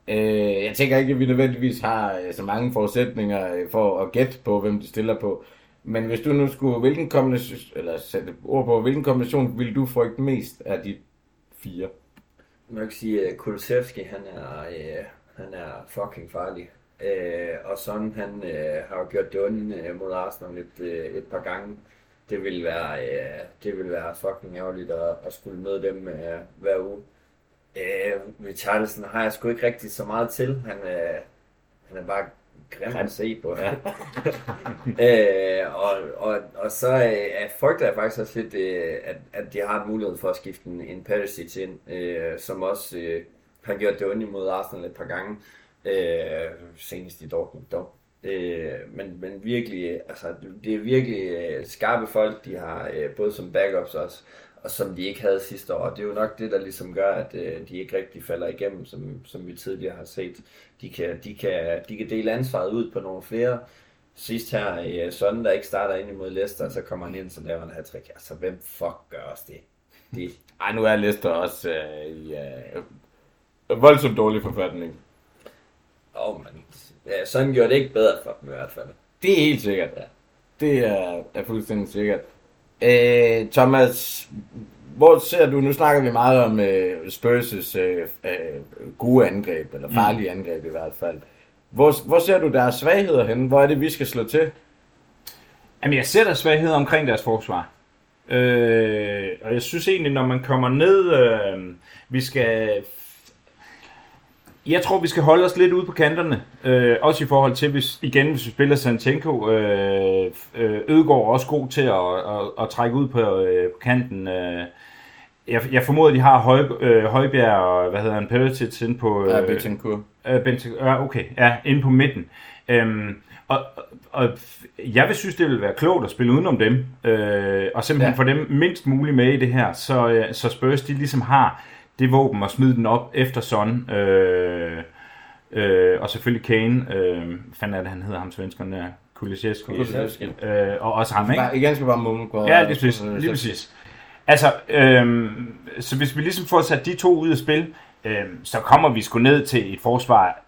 Øh, jeg tænker ikke, at vi nødvendigvis har øh, så mange forudsætninger øh, for at gætte på, hvem de stiller på. Men hvis du nu skulle, hvilken kombination, eller sætte ord på, hvilken kombination vil du frygte mest af de fire? Man kan sige, at Kulusevski, han er, øh, han er fucking farlig. Øh, og sådan, han øh, har jo gjort det onde øh, mod Arsenal et, øh, et par gange. Det vil være, øh, det vil være fucking ærgerligt at, at skulle møde dem øh, hver uge. Øh, Richarlison har jeg sgu ikke rigtig så meget til. Han, øh, han er bare grim at se på. Ja. øh, og, og, og så øh, frygter jeg faktisk også lidt, øh, at, at de har en mulighed for at skifte en, en Perisic ind, øh, som også øh, har gjort det ondt imod Arsenal et par gange. Øh, senest i Dortmund dog. Øh, men, men virkelig, altså, det er virkelig øh, skarpe folk, de har, øh, både som backups også, og som de ikke havde sidste år. Og det er jo nok det, der ligesom gør, at øh, de ikke rigtig falder igennem, som, som vi tidligere har set. De kan, de, kan, de kan dele ansvaret ud på nogle flere. Sidst her i øh, Søndag, der ikke starter ind imod Leicester, så kommer han ind, så laver han hat-trick. Altså, hvem fuck gør os det? det Ej, nu er Leicester også øh, i øh, voldsomt dårlig forfatning. oh, man, ja, sådan gjorde det ikke bedre for dem i hvert fald. Det er helt sikkert. Ja. Det er, er fuldstændig sikkert. Øh, Thomas, hvor ser du, nu snakker vi meget om øh, Spurs' øh, øh, gode angreb, eller farlige mm. angreb i hvert fald. Hvor, hvor ser du deres svagheder henne? Hvor er det, vi skal slå til? Jamen, jeg ser der svagheder omkring deres forsvar. Øh, og jeg synes egentlig, når man kommer ned, øh, vi skal... Jeg tror, vi skal holde os lidt ude på kanterne. Øh, også i forhold til, hvis, igen, hvis vi spiller Sanchenko. Øh, øh, Ødegaard er også god til at, at, at trække ud på, øh, på kanten. Øh, jeg, jeg formoder, de har Høj, øh, Højbjerg og, hvad hedder han, Perisic inde på... Ja, Øh, Betancourt. Øh, Bente, ja, okay, ja, inde på midten. Øhm, og, og jeg vil synes, det vil være klogt at spille udenom dem, øh, og simpelthen Ja. ja. få dem mindst muligt med i det her, så, øh, så Spurs de ligesom har det våben at smide den op efter Son, øh, øh, og selvfølgelig Kane, øh, fanden er det, han hedder ham svenskeren der, Kulisevski, øh, og også ham, ikke? Bare, igen skal bare på. Ja, lige præcis. Lige præcis. Altså, øhm, så hvis vi ligesom får sat de to ud af spil, øhm, så kommer vi sgu ned til et forsvar,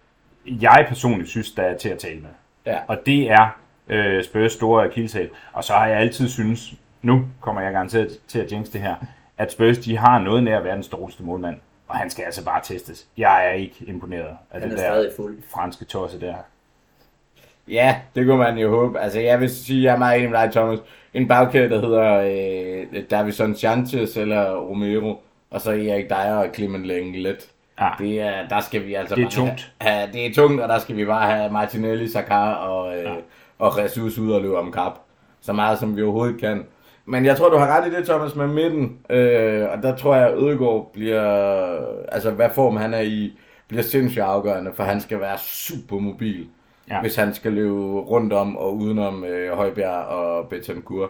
jeg personligt synes, der er til at tale med. Ja. Og det er øh, Spurs store akilleshæl. Og så har jeg altid synes, nu kommer jeg garanteret til at jinx det her, at Spurs de har noget nær at være den storeste målmand. Og han skal altså bare testes. Jeg er ikke imponeret af Han det er der stadig fuld. franske tosse der. Ja, det kunne man jo håbe. Altså, jeg vil sige, jeg er meget enig med dig, Thomas. En bagkæde, der hedder øh, Davison Sanchez eller Romero, og så Erik Dyer og Clement Lenglet. Ja. Det er, der skal vi altså Det er bare tungt. Have, have, det er tungt, og der skal vi bare have Martinelli, Sakar og, øh, ja. og Jesus ud og løbe om kap. Så meget som vi overhovedet kan. Men jeg tror, du har ret i det, Thomas, med midten. Øh, og der tror jeg, at Ødegaard bliver... Altså, hvad form han er i, bliver sindssygt afgørende, for han skal være super mobil. Ja. Hvis han skal løbe rundt om og udenom øh, Højbjerg og Betancourt.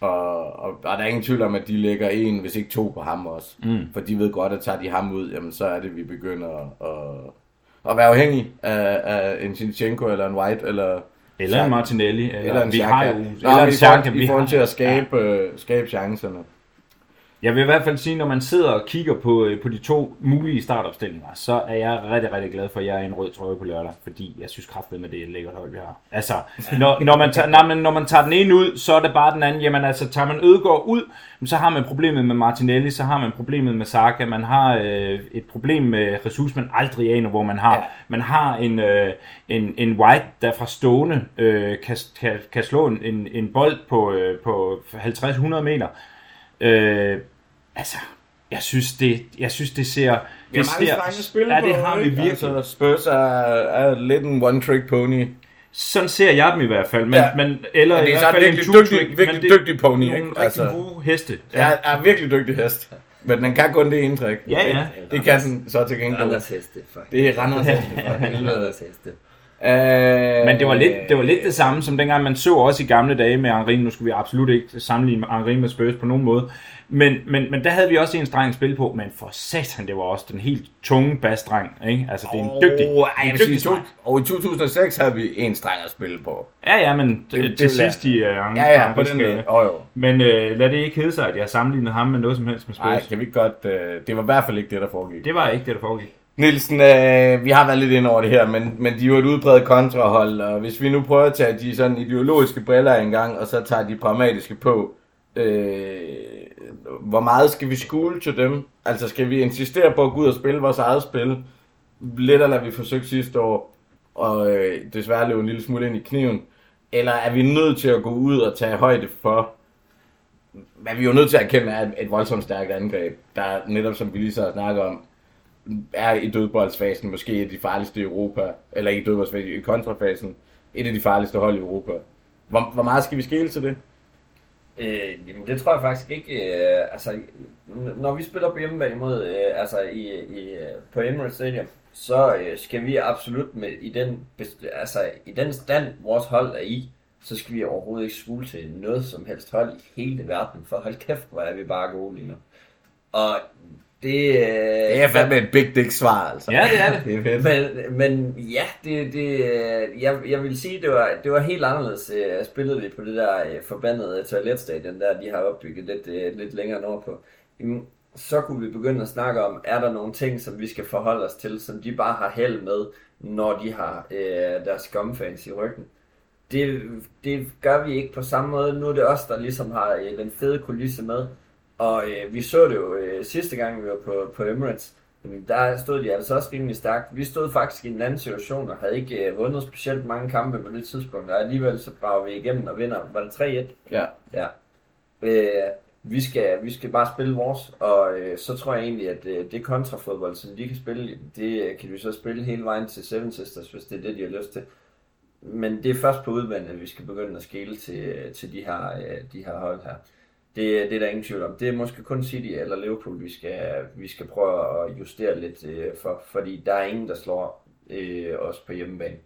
Og, og, og der er ingen tvivl om, at de lægger en, hvis ikke to på ham også. Mm. For de ved godt, at tager de ham ud, jamen så er det, vi begynder at, at være afhængige af, af en Sinchenko eller en White eller... Eller en Martinelli. Eller, eller en vi Xhaka. har jo... Eller en Xhaka, vi har- til at skabe, ja. skabe chancerne. Jeg vil i hvert fald sige, når man sidder og kigger på, øh, på de to mulige startopstillinger, så er jeg rigtig, rigtig glad for, at jeg er en rød trøje på lørdag, fordi jeg synes kraftigt med det er lækkert hold, vi har. Altså, når, når, man tager, men når man tager den ene ud, så er det bare den anden. Jamen altså, tager man Ødegaard ud, så har man problemet med Martinelli, så har man problemet med Saka, man har øh, et problem med Jesus, man aldrig aner, hvor man har. Ja. Man har en, øh, en, en White, der fra stående øh, kan, kan, kan slå en, en, en bold på, øh, på 50-100 meter. Øh, altså, jeg synes, det, jeg synes, det ser... Det at spille ja, det har vi virkelig. Altså, Spurs er, er lidt en one-trick pony. Sådan ser jeg dem i hvert fald. Men, Ja. ja. men, eller Ja, det i er hvert så fald en virkelig two-trick, dygtig- virkelig det- dygtig pony, Nogle ikke? rigtig Altså- gode heste. Ja. Er, er virkelig dygtig hest. Men den kan kun det ene trick. Ja, ja. Det kan den så til gengæld. Randers heste, for Det er Randers hest. Randers heste. Øh, Men det var, lidt, det var lidt det samme, som dengang man så også i gamle dage med Henri. Nu skulle vi absolut ikke sammenligne Henri med Spurs på nogen måde. Men, men, men der havde vi også en streng at spille på. Men for satan, det var også den helt tunge basstreng. Ikke? Altså, det er en dygtig, Oh, ej, en sige, dygtig streng. og i 2006 havde vi en streng at spille på. Ja, ja, men Det- til sidst i uh, Ja, ja, på den der. Oh, jo. Men øh, lad det ikke hedde sig, at jeg sammenlignede ham med noget som helst med Spurs. Nej, kan vi godt... Øh, det var i hvert fald ikke det, der foregik. Det var ikke det, der foregik. Nielsen, øh, vi har været lidt ind over det her, men, men de er jo et udbredt kontrahold, og hvis vi nu prøver at tage de sådan ideologiske briller engang, og så tager de pragmatiske på, øh, hvor meget skal vi skule til dem? Altså skal vi insistere på at gå ud og spille vores eget spil? Lidt eller vi forsøgte sidste år, og øh, desværre løb en lille smule ind i kniven. Eller er vi nødt til at gå ud og tage højde for, hvad vi er jo nødt til at erkende er et, et voldsomt stærkt angreb, der netop som vi lige så snakker om, er i dødboldsfasen måske et af de farligste i Europa, eller ikke i dødboldsfasen, i kontrafasen, et af de farligste hold i Europa. Hvor, hvor meget skal vi skille til det? Øh, jamen, det tror jeg faktisk ikke. Øh, altså, når vi spiller på hjemmebane mod, øh, altså i, i, øh, på Emirates Stadium, så øh, skal vi absolut med i den, altså, i den stand, vores hold er i, så skal vi overhovedet ikke skule til noget som helst hold i hele verden, for hold kæft, hvor er vi bare gode lige nu. Og det... Øh, Det er fandme et big dick svar, altså. Ja, det er det. Det er. Men, men ja, det, det, øh, jeg, jeg vil sige, det var, det var helt anderledes. øh, Jeg spillede det på det der øh, forbandede toiletstadion, der de har opbygget lidt, lidt længere nordpå. Så kunne vi begynde at snakke om, er der nogle ting, som vi skal forholde os til, som de bare har held med, når de har øh, deres scumfans i ryggen. Det, det gør vi ikke på samme måde. Nu er det os, der ligesom har øh, den fede kulisse med. Og øh, vi så det jo øh, sidste gang, vi var på, på Emirates. Jamen, der stod de altså også rimelig stærkt. Vi stod faktisk i en anden situation og havde ikke øh, vundet specielt mange kampe på det tidspunkt. Og alligevel så brager vi igennem og vinder. Var det 3-1? Ja. Ja. Øh, vi, skal, vi skal bare spille vores, og øh, så tror jeg egentlig, at øh, det kontrafodbold, som de kan spille, det øh, kan vi så spille hele vejen til Seven Sisters, hvis det er det, de har lyst til. Men det er først på udvandet, at vi skal begynde at skele til, til de, her, øh, de her hold her. Det, det er der ingen tvivl om. Det er måske kun City eller Liverpool, vi skal, vi skal prøve at justere lidt øh, for, fordi der er ingen, der slår øh, os på hjemmebane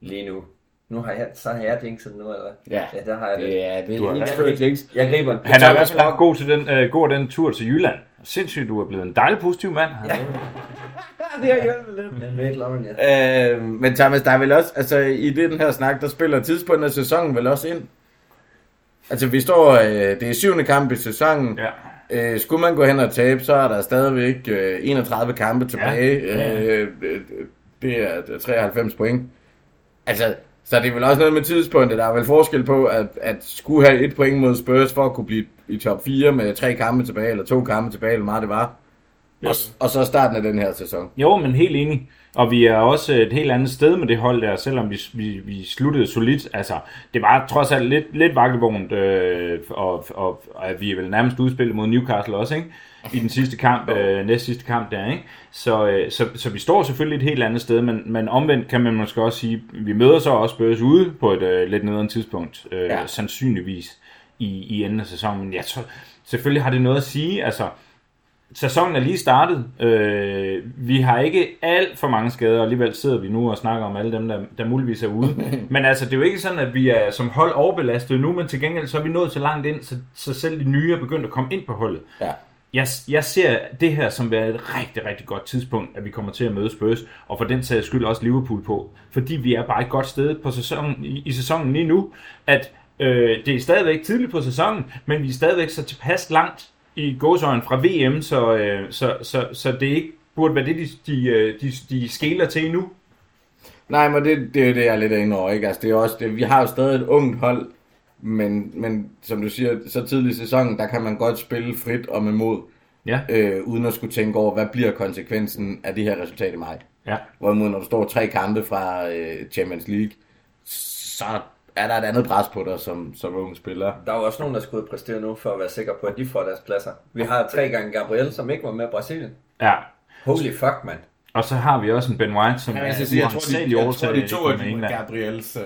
lige nu. Nu har jeg, så har jeg jinxet nu, eller hvad? Ja. ja der har jeg det. Det er, det er indført jinx. Jeg griber den. Han er i hvert fald god til den, øh, god den tur til Jylland. Sindssygt, du er blevet en dejlig positiv mand. Ja. det har hjulpet lidt. Men med loven, ja. Øh, men Thomas, der er vel også, altså i det, den her snak, der spiller tidspunktet af sæsonen vel også ind. Altså vi står, øh, det er syvende kamp i sæsonen. ja. Øh, skulle man gå hen og tabe, så er der stadigvæk øh, 31 kampe tilbage. Ja, ja. Øh, øh, det er 93 point. Altså, så det er vel også noget med tidspunktet. Der er vel forskel på, at, at skulle have et point mod Spurs for at kunne blive i top 4 med tre kampe tilbage, eller to kampe tilbage, eller meget det var. Og, og så starten af den her sæson. Jo, men helt enig. Og vi er også et helt andet sted med det hold der, selvom vi, vi, vi sluttede solidt. Altså, det var trods alt lidt, lidt vakkelvognt, øh, og, og, og vi er vel nærmest udspillet mod Newcastle også, ikke? I den sidste kamp, øh, næst sidste kamp der, ikke? Så, øh, så, så vi står selvfølgelig et helt andet sted, men, men omvendt kan man måske også sige, vi møder så også Spurs ude på et øh, lidt nederen tidspunkt, øh, Ja. ja. sandsynligvis i, i enden af sæsonen. Men jeg tror, selvfølgelig har det noget at sige, altså, sæsonen er lige startet. Øh, vi har ikke alt for mange skader, og alligevel sidder vi nu og snakker om alle dem, der, der muligvis er ude. men altså, det er jo ikke sådan, at vi er som hold overbelastet nu, men til gengæld så er vi nået så langt ind, så, så selv de nye er begyndt at komme ind på holdet. Ja. Jeg, jeg ser det her som være et rigtig, rigtig godt tidspunkt, at vi kommer til at møde Spurs, og for den sags skyld også Liverpool på. Fordi vi er bare et godt sted på sæsonen, i, i sæsonen lige nu, at øh, det er stadigvæk tidligt på sæsonen, men vi er stadigvæk så tilpas langt, i gåsøjen fra VM, så, øh, så, så, så det ikke burde være det, de, de, øh, de, de skæler til nu. Nej, men det, det er det, jeg er lidt inde over, ikke? Altså, det er også det, vi har jo stadig et ungt hold, men, men som du siger, så tidlig i sæsonen, der kan man godt spille frit og med mod, Ja, øh, uden at skulle tænke over, hvad bliver konsekvensen af det her resultat i maj. ja. Hvorimod, når du står tre kampe fra øh, Champions League, så er der et andet pres på dig som, som ung spiller. Der er jo også nogen, der skal ud og præstere nu, for at være sikker på, at de får deres pladser. Vi har tre gange Gabriel, som ikke var med i Brasilien. ja. Holy fuck, mand. Og så har vi også en Ben White, som Ja, er jeg, jeg, jeg, tror, de, uansagelig jeg tror, de to af de. Gabriels, øh,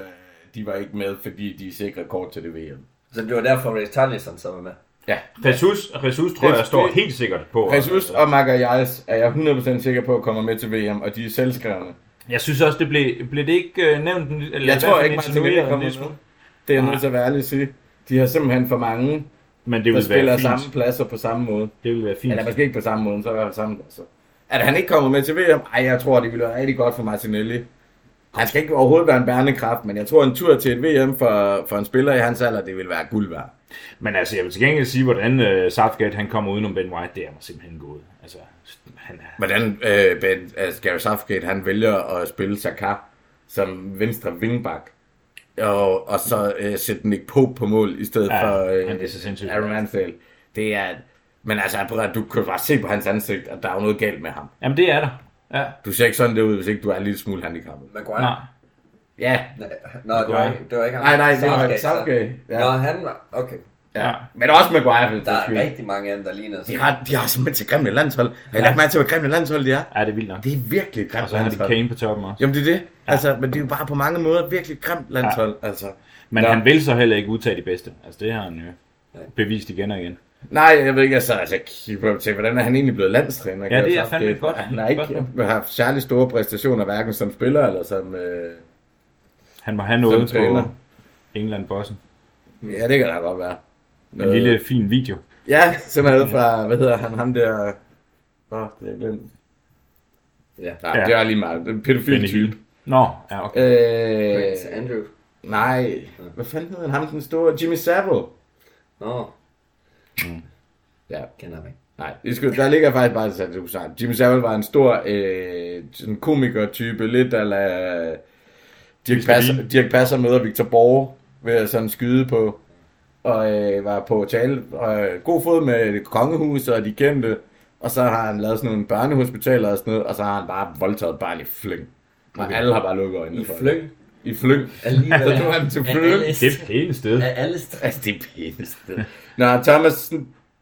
de var ikke med, fordi de sikrede kort til det VM. Så det var derfor, Ray Tarlison så var med. Ja, Jesus, Jesus tror Det- jeg står det- helt sikkert på. Jesus og Magalhaes er jeg 100% sikker på, at kommer med til VM, og de er selvskrevne. Jeg synes også, det blev, blev det ikke uh, nævnt? Eller Jeg tror ikke, Martinelli insinueret kommer smule. Det er jeg nødt til at være ærlig at sige. De har simpelthen for mange, Men det der spiller være samme fint. pladser på samme måde. Det vil være fint. Eller måske ikke på samme måde, så hvert fald samme pladser. At han ikke kommer med til VM, ej, jeg tror, det ville være rigtig godt for Martinelli. Han skal ikke overhovedet være en bærende kraft, men jeg tror, en tur til et VM for, for en spiller i hans alder, det vil være guld værd. Men altså, jeg vil til gengæld sige, hvordan uh, Southgate han kommer udenom Ben White, det er mig simpelthen gået. Altså, han er... Hvordan øh, ben, altså Gary Southgate, han vælger at spille Saka som venstre wingback, og, og så øh, sætte Nick Pope på mål i stedet Ja, for øh, han er så sindssygt. Aaron Ramsdale. Det er... Men altså, du kan bare se på hans ansigt, at der er noget galt med ham. Jamen, det er der. Ja. Du ser ikke sådan det ud, hvis ikke du er en lille smule handicappet. Maguire. Nej. Ja, Nej. Nå, det var, ikke, det var ikke ham. Nej, nej, det var Southgate, ja. Nå, han var... Okay. ja. Ja. Men også Maguire, Der den er skyld. rigtig mange af dem, der ligner De har, de har simpelthen til grimme landshold. Har I lagt mærke til, hvor grimme landshold de er? Ja, det er vildt nok. Det er virkelig et grimt Og så har de landshold. Kane på toppen også. Jamen det er det. Altså, men det er jo bare på mange måder virkelig grimt landshold. Ja. Altså. Men Nå. han vil så heller ikke udtage de bedste. Altså, det har han jo bevist igen og igen. Nej, jeg ved ikke, altså, altså kigger til, hvordan er han egentlig blevet landstræner? Ja, det er fandme Southgate? godt. Han har ikke Godt. haft særlig store præstationer, hverken som spiller eller som... Øh... Han må have noget træner. på England-bossen. Ja, det kan da godt være. En lille fin video. Ja, simpelthen fra, hvad hedder han, ham der... Åh, oh, det er glemt. Ja. Nej, Ja. det er lige meget. Det er en pædofil type. Nå, ja, okay. Øh, Prince Andrew. nej, hvad fanden hedder han? Ham den store Jimmy Savile. Nå, Ja, kender ikke. Nej, det skulle, der ligger faktisk bare du sagt. Jimmy Savile var en stor øh, sådan komiker-type, lidt ala Dirk Mr. Passer. Dirk Passer møder Victor Borge ved at sådan skyde på, og øh, var på tale, og øh, god fod med det kongehus og de kendte, og så har han lavet sådan nogle børnehospitaler og sådan noget, og så har han bare voldtaget barn i flyng. Og Okay. alle har bare lukket øjnene I for det. I flyng. Alligevel. Så tog han til flyng. Det er et pænt sted. Af alle steder. Altså, det er pæneste. Nå, Thomas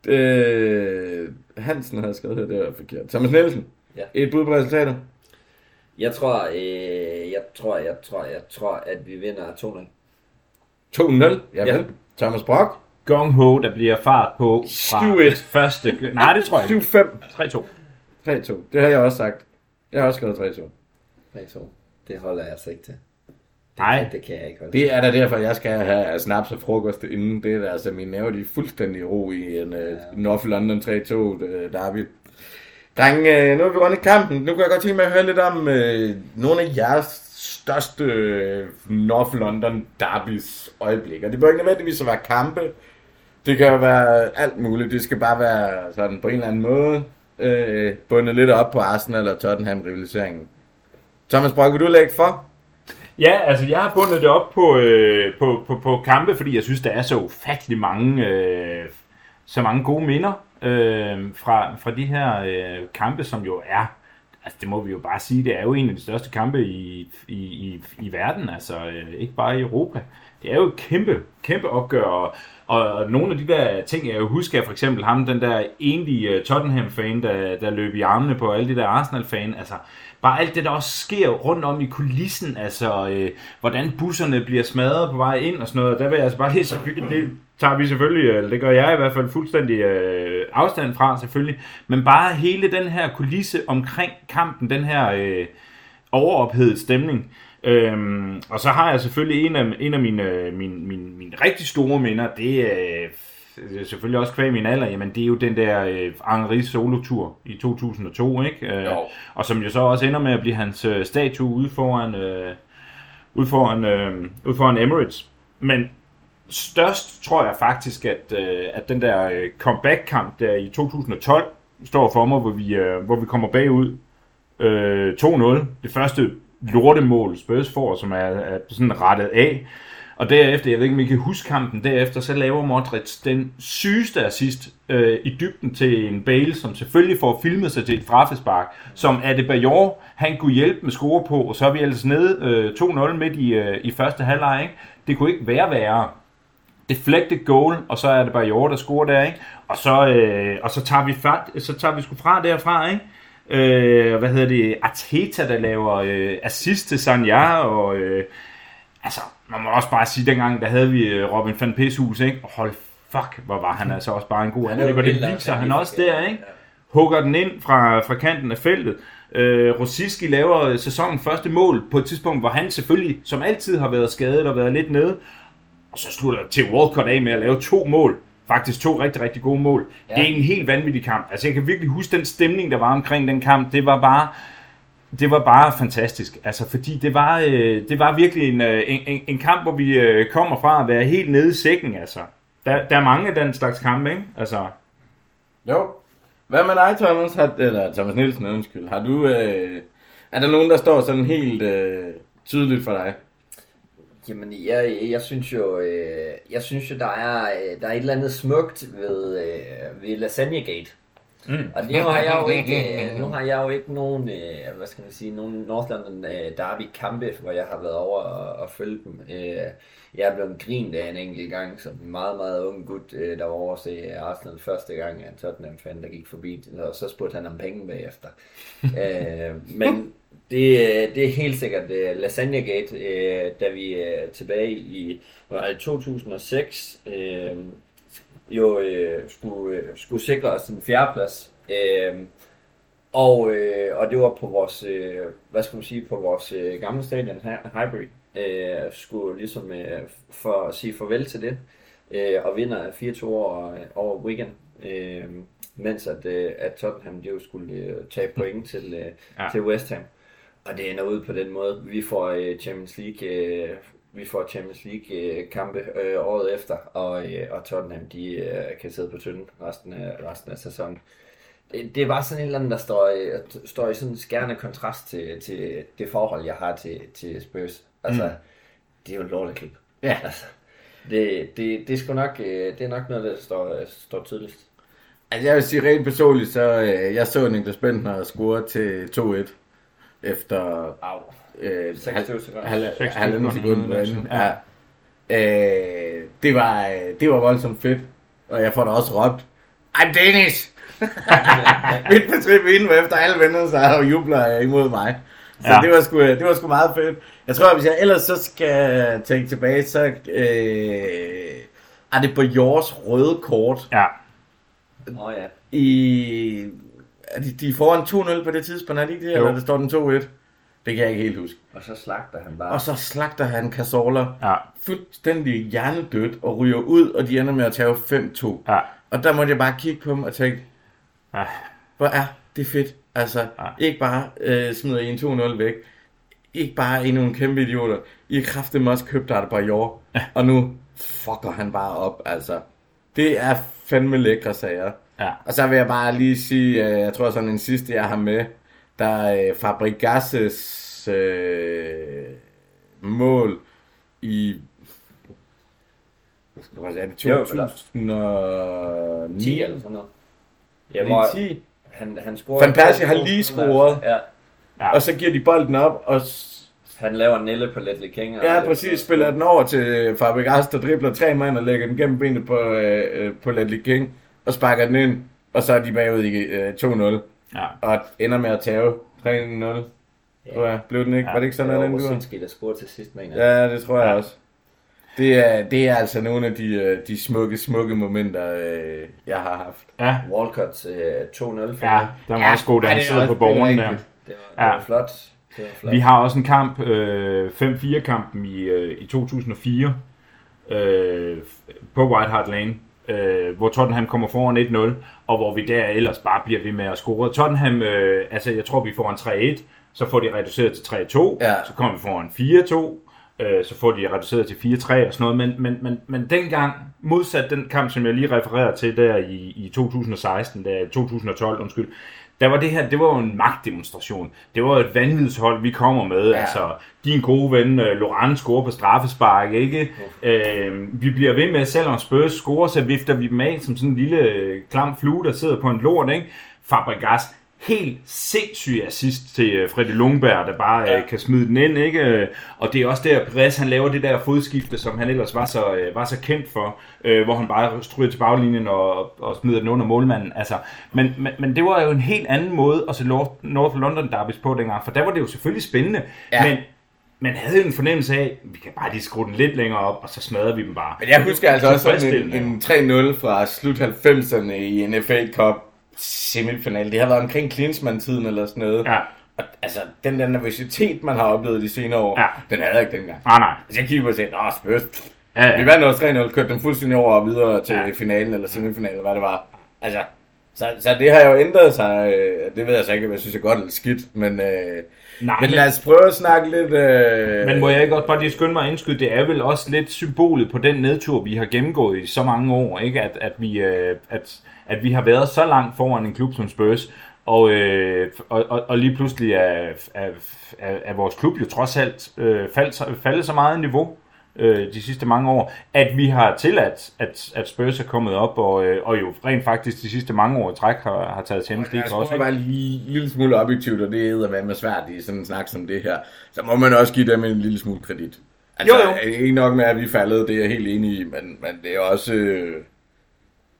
øh, Hansen havde skrevet her, det var forkert. Thomas Nielsen. Ja. Et bud på resultatet. Jeg tror, øh, jeg tror, jeg tror, jeg tror, at vi vinder 2-0. 2-0. Ja, Ja. vel. Thomas Brock. Gong Ho, der bliver fart på fra 7-1. første... Nej, det tror jeg ikke. 7-5. 3-2. 3-2. Det har jeg også sagt. Jeg har også skrevet 3-2. 3-2. Det holder jeg altså ikke til. Nej, Det kan jeg ikke holde Det er da derfor, jeg skal have snaps og frokost inden. Det er altså min nerve, de er fuldstændig ro i en uh, North London 3-2 uh, derby. Drenge, uh, nu er vi rundt i kampen. Nu kan jeg godt tænke mig at høre lidt om uh, nogle af jeres største uh, North London derbys øjeblikker. Det bør ikke nødvendigvis at være kampe. Det kan være alt muligt. Det skal bare være sådan på en eller anden måde uh, bundet lidt op på Arsenal og Tottenham-rivaliseringen. Thomas Brock, vil du lægge for? Ja, altså jeg har bundet det op på, øh, på, på, på kampe, fordi jeg synes, der er så ufattelig mange, øh, så mange gode minder øh, fra, fra de her øh, kampe, som jo er, altså det må vi jo bare sige, det er jo en af de største kampe i, i, i, i verden, altså øh, ikke bare i Europa. Det er jo et kæmpe, kæmpe opgør, og, og nogle af de der ting, jeg jo husker, er for eksempel ham, den der enlige øh, Tottenham-fan, der, der løb i armene på alle de der Arsenal-fan, altså bare alt det, der også sker rundt om i kulissen, altså øh, hvordan busserne bliver smadret på vej ind og sådan noget, der vil jeg altså bare lige, selvfølgelig- det tager vi selvfølgelig, eller det gør jeg i hvert fald fuldstændig øh, afstand fra selvfølgelig, men bare hele den her kulisse omkring kampen, den her øh, overophedet stemning. Øhm, og så har jeg selvfølgelig en af, en af mine, øh, mine, mine, mine rigtig store minder, det er øh, selvfølgelig også kvæg min alder, jamen det er jo den der øh, Henri solotur i 2002, ikke? Øh, Jo. og som jo så også ender med at blive hans øh, statue ude foran, øh, ude foran, øh, ude foran Emirates. Men størst tror jeg faktisk, at, øh, at den der øh, comeback-kamp der i 2012 står for mig, hvor vi, øh, hvor vi kommer bagud øh, 2-0. Det første lortemål Spurs får, som er, er sådan rettet af. Og derefter, jeg ved ikke om I kan huske kampen, derefter så laver Modric den sygeste assist øh, i dybden til en Bale, som selvfølgelig får filmet sig til et straffespark, som Adebayor, han kunne hjælpe med score på, og så er vi altså nede øh, 2-0 midt i, øh, i første halvleg. Ikke? Det kunne ikke være værre. Deflected goal, og så er det bare Jorda, der scorer der, ikke? Og så, øh, og så tager vi fat, så tager vi sgu fra derfra, ikke? Øh, hvad hedder det? Arteta, der laver øh, assist til Sanja, og øh, altså, man må også bare sige, dengang, der havde vi øh, Robin van Peshus, ikke? Og hold fuck, hvor var han altså også bare en god angriber. Det viser han også der, ikke? Hugger den ind fra, fra kanten af feltet. Øh, Rosiski laver øh, sæsonens første mål på et tidspunkt, hvor han selvfølgelig, som altid, har været skadet og været lidt nede. Og så slutter til Walcott af med at lave to mål. Faktisk to rigtig, rigtig gode mål. Ja. Det er en helt vanvittig kamp. Altså, jeg kan virkelig huske den stemning, der var omkring den kamp. Det var bare, det var bare fantastisk. Altså, fordi det var, øh, det var virkelig en, øh, en, en, en kamp, hvor vi øh, kommer fra at være helt nede i sækken, altså. Der, der er mange af den slags kampe, ikke? Altså, Jo. Hvad med dig, Thomas? Har, eller Thomas Nielsen, undskyld. Har du... Øh, er der nogen, der står sådan helt øh, tydeligt for dig? Jamen, jeg, jeg synes jo, øh, jeg synes jo, der er, øh, der er et eller andet smukt ved, øh, ved Lasagnegate. Mm. Og nu har jeg jo ikke, øh, nu har jeg jo ikke nogen, øh, hvad skal man sige, nogen North London øh, Derby kampe, hvor jeg har været over og, og følge dem. Jeg er blevet grint af en enkelt gang, som en meget, meget ung gut, der var over at se Arsenal første gang af en Tottenham-fan, der gik forbi, og så spurgte han om penge bagefter. men det, det er helt sikkert uh, Lasagnegate, uh, da vi er tilbage i, det 2006, uh, jo uh, skulle, uh, skulle sikre os en fjerdeplads. Uh, og, uh, og det var på vores, uh, hvad skal man sige, på vores uh, gamle stadion, Highbury. Uh, skulle ligesom uh, for at sige farvel til det, uh, og vinder 4-2 over, over Wigan. Uh, mens at, uh, at Tottenham de jo skulle uh, tage point til, Ja. ja. til West Ham. Og det ender ud på den måde. Vi får øh, Champions League, øh, vi får Champions League øh, øh, året efter, og, øh, og Tottenham de øh, kan sidde på tynden resten af, resten af sæsonen. Det, det var sådan et eller andet, der står, øh, står i sådan en skærende kontrast til, til det forhold, jeg har til, til Spurs. Altså, mm. det er jo en lorteklub. Ja. Altså, det, det, det, er nok, øh, det er nok noget, der står, øh, står tydeligt. Altså, jeg vil sige rent personligt, så øh, jeg så Niklas Bentner score til 2-1 efter Au. Øh, 26 sekunder. halv- 26 halvanden sekunder, sekund på anden. ja. Øh, det, var, øh, det var voldsomt fedt, og jeg får da også råbt, I'm Danish! Midt på tribunen, hvor efter alle vender sig og jubler øh, imod mig. Så Ja. det, var sgu, det var sgu meget fedt. Jeg tror, at hvis jeg ellers så skal tænke tilbage, så øh, er det på Jors røde kort ja. Åh oh, ja. i... Er de, de er foran 2-0 på det tidspunkt, er de ikke det? Jo. Eller der står den 2-1? Det kan jeg ikke helt huske. Og så slagter han bare. Og så slagter han Cazorla Ja. fuldstændig hjernedødt og ryger ud, og de ender med at tage 5-2. Ja. Og der måtte jeg bare kigge på dem og tænke, Ja. hvor er det fedt. Altså, Ja. ikke bare øh, smider I en 2-0 væk. Ikke bare endnu en kæmpe idioter. I har kraftigt også købt dig bare i år. Og nu fucker han bare op, altså. Det er fandme lækre sager. Ja. Og så vil jeg bare lige sige, øh, jeg tror sådan en sidste, jeg har med, der er øh, Fabregas' øh, mål i hvad er det, Jo, eller- 2009 10 eller sådan noget. Ja, Ja, hvor 10. han, han scorer... Van Persie har lige scoret. Ja, Og så giver de bolden op, og s- han laver en Nelle på Letly King. og- ja, præcis, spiller den over til Fabregas, der dribler tre mand og lægger den gennem benet på, øh, øh, på Ledley King, og sparker den ind, og så er de bagud i øh, 2-0, Ja. og ender med at tage 3-0. Tror jeg. Blev den ikke? Ja, Var det ikke sådan, var den Rosinski, der scorede til sidst, mener jeg. Ja, det tror jeg Ja. også. Det er, det er altså nogle af de, øh, de smukke, smukke momenter, øh, jeg har haft. Ja. Walcott øh, 2-0 for Ja, der var også god, da han er sidder på er der. Det var, Ja. det var flot. Det var flot. Vi har også en kamp, øh, 5-4-kampen i, øh, i 2004 øh, på White Hart Lane, øh, hvor Tottenham kommer foran 1-0, og hvor vi der ellers bare bliver ved med at score. Tottenham, øh, altså jeg tror vi får en 3-1, så får de reduceret til 3-2, Ja. så kommer vi foran 4-2, Øh, så får de reduceret til 4-3 og sådan noget. Men, men, men, men dengang, modsat den kamp, som jeg lige refererer til der i, i 2016, der 2012, undskyld, der var det her, det var jo en magtdemonstration. Det var et vanvidshold, vi kommer med. Ja. Altså, din gode ven, uh, Laurent scorer på straffespark, ikke? Øh, vi bliver ved med, selvom Spurs scorer, så vifter vi dem af som sådan en lille øh, klam flue, der sidder på en lort, ikke? Fabregas, helt sindssyg assist til øh, Freddy Lundberg, der bare ja. øh, kan smide den ind, ikke? Og det er også der, Perez, han laver det der fodskifte, som han ellers var så, øh, var så kendt for, øh, hvor han bare stryger til baglinjen og, og smider den under målmanden. Altså, men, men, men det var jo en helt anden måde at se North, London Derbys på dengang, for der var det jo selvfølgelig spændende, ja. men man havde jo en fornemmelse af, vi kan bare lige skrue den lidt længere op, og så smadrer vi dem bare. Men jeg husker altså også sådan en, en 3-0 fra slut 90'erne i en FA Cup semifinal. Det har været omkring Klinsmann-tiden eller sådan noget. Ja. Og, altså, den der nervøsitet, man har oplevet de senere år, Ja. den havde jeg ikke dengang. Nej, nej. Altså, jeg kiggede på og sagde, åh, Spurs. Ja, ja. Vi vandt også 3-0, kørte den fuldstændig over og videre til Ja. finalen eller semifinalen, hvad det var. Altså, så, så det har jo ændret sig. øh, Det ved jeg så ikke, om jeg synes er godt eller skidt, men, øh, Nej, men men- lad os prøve at snakke lidt... Øh, Men må jeg ikke også bare lige skynde mig at indskyde, det er vel også lidt symbolet på den nedtur, vi har gennemgået i så mange år, ikke? At, at, vi, øh, at, at vi har været så langt foran en klub som Spurs, og, øh, og, og, og lige pludselig er, er, er, er vores klub jo trods alt øh, faldt, så- faldet så meget i niveau øh, de sidste mange år, at vi har tilladt, at, at Spurs er kommet op, og, øh, og jo rent faktisk de sidste mange år i træk har, har taget Champions League også. Ikke? være lige en lille smule objektivt, og det er med svært i sådan en snak som det her. Så må man også give dem en lille smule kredit. Altså, Jo, jo. ikke nok med, at vi faldet, det er jeg helt enig i, men, men det er også... Øh,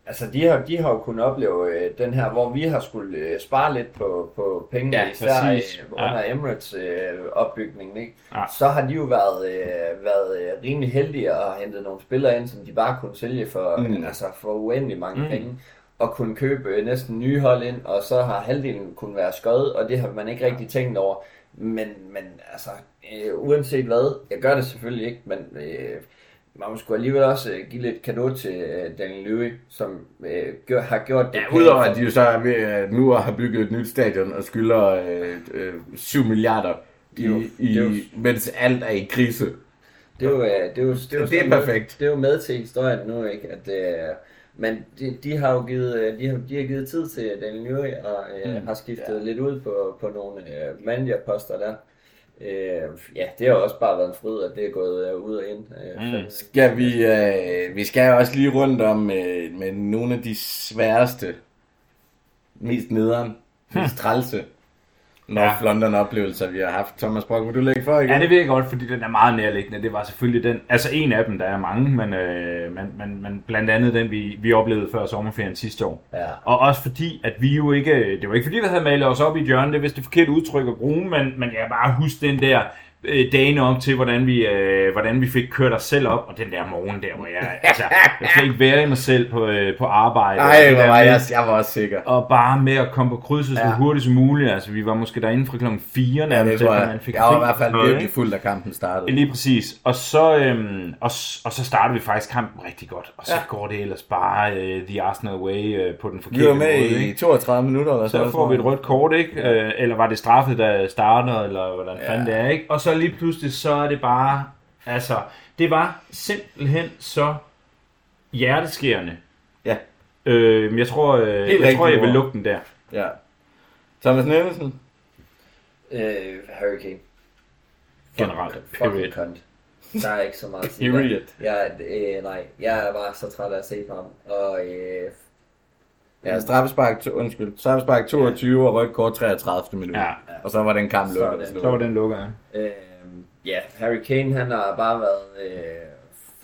Altså, de har, de har jo kunnet opleve øh, den her, hvor vi har skulle øh, spare lidt på, på pengene, Ja, især præcis. øh, under Ja. Emirates øh, opbygningen, ikke? Ja. Så har de jo været, øh, været øh, rimelig heldige have hentet nogle spillere ind, som de bare kunne sælge for, Mm. mm. altså for uendelig mange Mm. penge, og kunne købe øh, næsten nye hold ind, og så har halvdelen kunne være skøjet, og det har man ikke rigtig tænkt over. Men, men altså, øh, uanset hvad, jeg gør det selvfølgelig ikke, men øh, man må sgu alligevel også øh, give lidt kado til øh, Daniel Lewis, som øh, gør, har gjort det. ja, udover at de jo så er ved at nu har bygget et nyt stadion og skylder øh, øh, 7 milliarder, er jo- i, i, jo- mens alt er i krise. Det er jo, øh, det er jo, det er jo Det er perfekt. Med, det er jo med til historien nu, ikke? At, øh, men de, de, har jo givet, øh, de har, de har givet tid til Daniel Lewis og øh, mm. har skiftet ja. lidt ud på, på nogle øh, managerposter der. Øh, ja, det har også bare været en fryd, at det er gået øh, ud og ind. Øh, Mm. mm. Skal vi, øh, vi skal også lige rundt om øh, med nogle af de sværeste, mest nederen, mest trælse North Ja. London oplevelser, vi har haft. Thomas Brock, vil du lægge for igen? Ja, det vil jeg godt, fordi den er meget nærliggende. Det var selvfølgelig den, altså en af dem, der er mange, men, øh, men, men, men blandt andet den, vi, vi oplevede før sommerferien sidste år. Ja. Og også fordi, at vi jo ikke, det var ikke fordi, vi havde malet os op i hjørnet, det er vist det forkerte udtryk at bruge, men, men jeg bare huske den der øh, dagene op til, hvordan vi, øh, hvordan vi fik kørt os selv op, og den der morgen der, hvor jeg, altså, jeg kan ikke være i mig selv på, øh, på arbejde. Og Ej, det hvor var jeg, jeg var også sikker. og bare med at komme på krydset så Ja. hurtigt som muligt. Altså, vi var måske derinde fra klokken 4 Ja, nærmest, det tror jeg. man fik Jeg var i hvert fald virkelig fuld, da kampen startede. Lige præcis. Og så, øhm, og, og så starter vi faktisk kampen rigtig godt. Og så Ja. ja. går det ellers bare øh, The Arsenal way øh, på den Vi forkerte var med måde. i Ikke? 32 minutter eller Så får vi et rødt kort, ikke? Øh, eller var det straffet, der starter, eller hvordan Ja. ja. fanden det er, ikke? Og så lige pludselig, så er det bare, altså, det var simpelthen så hjerteskærende. Ja. Øh, jeg tror, øh, jeg, tror, jeg vil lukke den der. Ja. Thomas Nielsen? Øh, Hurricane. Generelt. Fucking Period. cunt. Der er ikke så meget at sige. Period. Jeg, øh, nej, jeg var så træt af at se på ham. Og øh, Ja, straffespark, to, undskyld, straffespark 22 og rødt kort 33. minut. Ja. Og så var den kamp Så lukket. det- Så var den lukket. ja. Øh, ja, Harry Kane, han har bare været, øh,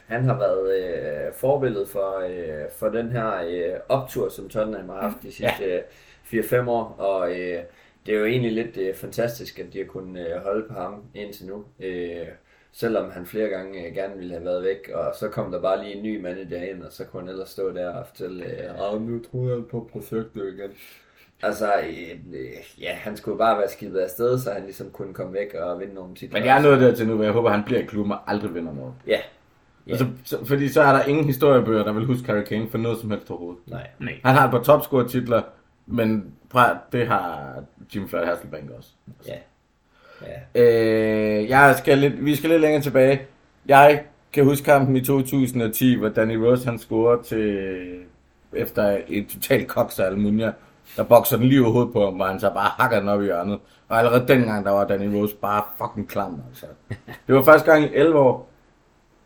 han har været øh, forbillede for, øh, for den her øh, optur, som Tottenham har haft de sidste ja. 4-5 år, og øh, det er jo egentlig lidt øh, fantastisk, at de har kunnet øh, holde på ham indtil nu. Øh, selvom han flere gange øh, gerne ville have været væk, og så kom der bare lige en ny manager ind, og så kunne han ellers stå der og fortælle, øh, "Ah, nu tror jeg på projektet igen. Altså, øh, øh, ja, han skulle bare være skibet afsted, så han ligesom kunne komme væk og vinde nogle titler. Men jeg er nået dertil nu, hvor jeg håber, han bliver i klubben og aldrig vinder noget. Ja, Ja. Altså, så, fordi så er der ingen historiebøger, der vil huske Harry Kane for noget som helst overhovedet. nej. Nej. Han har et par topscore-titler, men det har Jim Floyd Hasselbank også. Ja. Ja. Øh, jeg skal lidt, vi skal lidt længere tilbage. Jeg kan huske kampen i 2010, hvor Danny Rose han scorede til, efter et totalt koks af Almunia. Der bokser den lige over hovedet på ham, hvor han så bare hakker den op i hjørnet. Og allerede dengang, der var Danny Rose bare fucking klam, altså. Det var første gang i 11 år,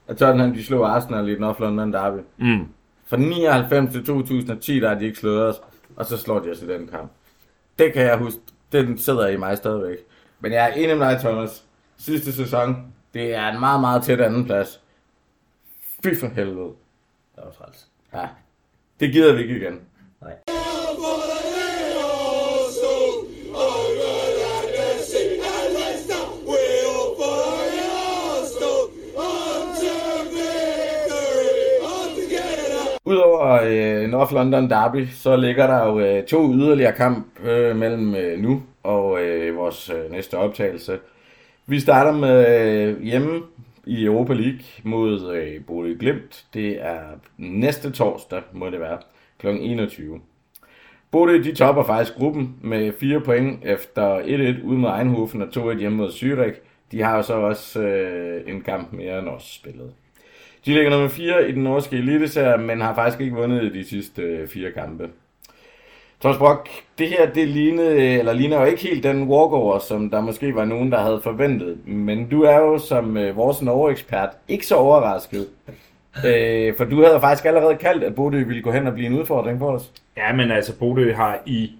at Tottenham de slog Arsenal i North London Derby. Mm. Fra 99 til 2010, der har de ikke slået os, og så slår de os i den kamp. Det kan jeg huske, den sidder i mig stadigvæk. Men jeg er enig med dig, Thomas. Sidste sæson, det er en meget, meget tæt anden plads. Fy for helvede. Det var træls. Ja, det gider vi ikke igen. Udover øh, North London Derby, så ligger der jo øh, to yderligere kamp øh, mellem øh, nu og øh, vores øh, næste optagelse. Vi starter med øh, hjemme i Europa League mod øh, Bodø Glimt. Det er næste torsdag, må det være, kl. 21. Bodø de topper faktisk gruppen med 4 point efter 1-1 ude mod Eindhoven og 2-1 hjemme mod Zürich. De har jo så også øh, en kamp mere end os spillet. De ligger nummer 4 i den norske eliteserie, men har faktisk ikke vundet de sidste øh, fire kampe. Thomas Brock, det her det lignede, eller ligner jo ikke helt den walkover, som der måske var nogen, der havde forventet. Men du er jo som øh, vores Norge-ekspert ikke så overrasket. Øh, for du havde faktisk allerede kaldt, at Bodø ville gå hen og blive en udfordring for os. Ja, men altså Bodø har i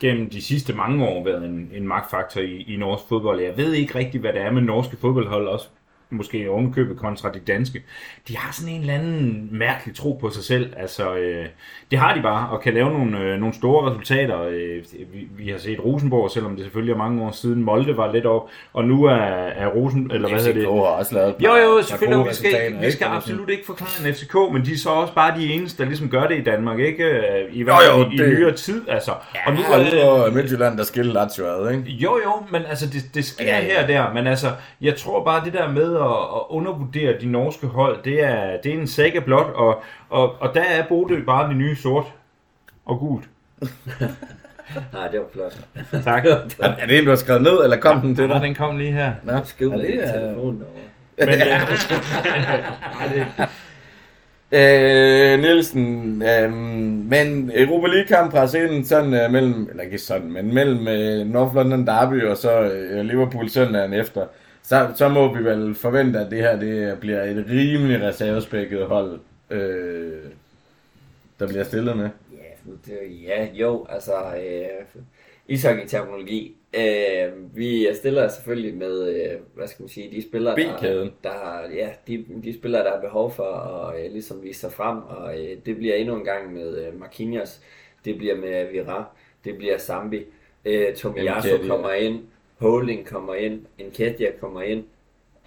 gennem de sidste mange år været en, en magtfaktor i, i norsk fodbold. Jeg ved ikke rigtig, hvad det er med norske fodboldhold også måske ovenkøbet kontra de danske. De har sådan en eller anden mærkelig tro på sig selv. Altså, øh, det har de bare, og kan lave nogle, øh, nogle store resultater. Øh, vi, vi har set Rosenborg, selvom det selvfølgelig er mange år siden. Molde var lidt op, og nu er, er Rosen, eller hvad hedder det? Har også lavet Jo, jo, selvfølgelig. Vi skal, resultater, vi ikke? skal absolut ikke forklare en FCK, men de er så også bare de eneste, der ligesom gør det i Danmark, ikke? Øh, I hvert fald jo, i, det- i nyere tid, altså. og nu Og er det var Midtjylland, der skilte Lazio ad, ikke? jo, jo, men altså, det, det sker Ja, ja, ja. her og der, men altså, jeg tror bare, det der med at, at undervurdere de norske hold, det er, det er en saga blot, og, og, og der er Bodø bare det nye sort og gult. Nej, det var flot. Tak. Er det en, du har skrevet ned, eller kom den til Ja, dig? den kom lige her. Nå, Skriv ja, med det er- telefon derovre. Men, øh, Øh, Nielsen, øh, men Europa League-kamp presser ind sådan øh, mellem, eller ikke sådan, men mellem øh, North London Derby og så øh, Liverpool søndagen efter, så, så må vi vel forvente, at det her det bliver et rimelig reservespækket hold, øh, der bliver stillet med. Ja, det, ja, jo, altså, øh, ishockey-terminologi. Øh, vi stiller selvfølgelig med, øh, hvad skal man sige, de spillere, der, der ja, de, de spillere, der har behov for at øh, ligesom vise sig frem, og øh, det bliver endnu en gang med øh, Marquinhos, det bliver med Vira, det bliver Zambi, øh, Tomiyasu kommer ind, Holding kommer ind, Nketiah kommer ind,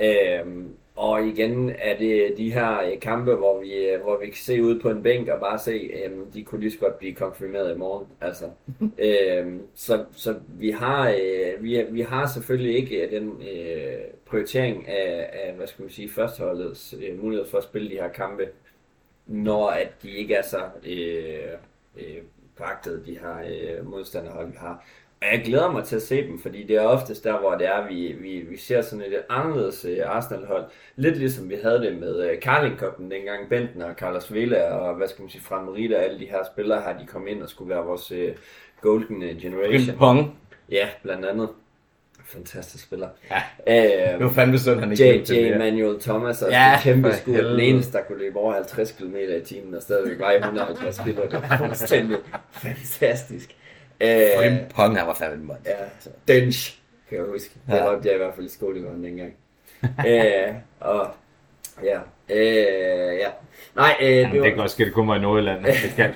Øhm, og igen er det de her øh, kampe, hvor vi, øh, hvor vi kan se ud på en bænk og bare se, øhm, de kunne lige så godt blive konfirmeret i morgen. Altså, øhm, så, så vi har øh, vi, vi har selvfølgelig ikke øh, den øh, prioritering af, af, hvad skal man sige, førsteholdets øh, mulighed for at spille de her kampe, når at de ikke er så øh, øh, pragtede, de her øh, modstanderhold, vi har. Og jeg glæder mig til at se dem, fordi det er oftest der, hvor det er, vi, vi, vi ser sådan et anderledes øh, Arsenal-hold. Lidt ligesom vi havde det med øh, Carling Cupen, dengang Benten og Carlos Vela og hvad skal man sige, Fran Merida og alle de her spillere her, de kom ind og skulle være vores øh, golden generation. Pong. Ja, blandt andet. Fantastisk spiller. Ja. Det var fandme synd, han ikke J.J. det. Manuel Thomas, og Ja, ja, kæmpe skud. Den eneste, der kunne løbe over 50 km i timen, og stadigvæk var i 150 spillere. Det var fuldstændig fantastisk. Øh, Pong, han var fandme en mål. ja, Dench, kan jeg huske. Det Ja. var jeg i hvert fald i skolegården dengang. øh, og ja, øh, ja. Nej, øh, Jamen, det det kan var godt ske, det kommer i Nordjylland. Det kan.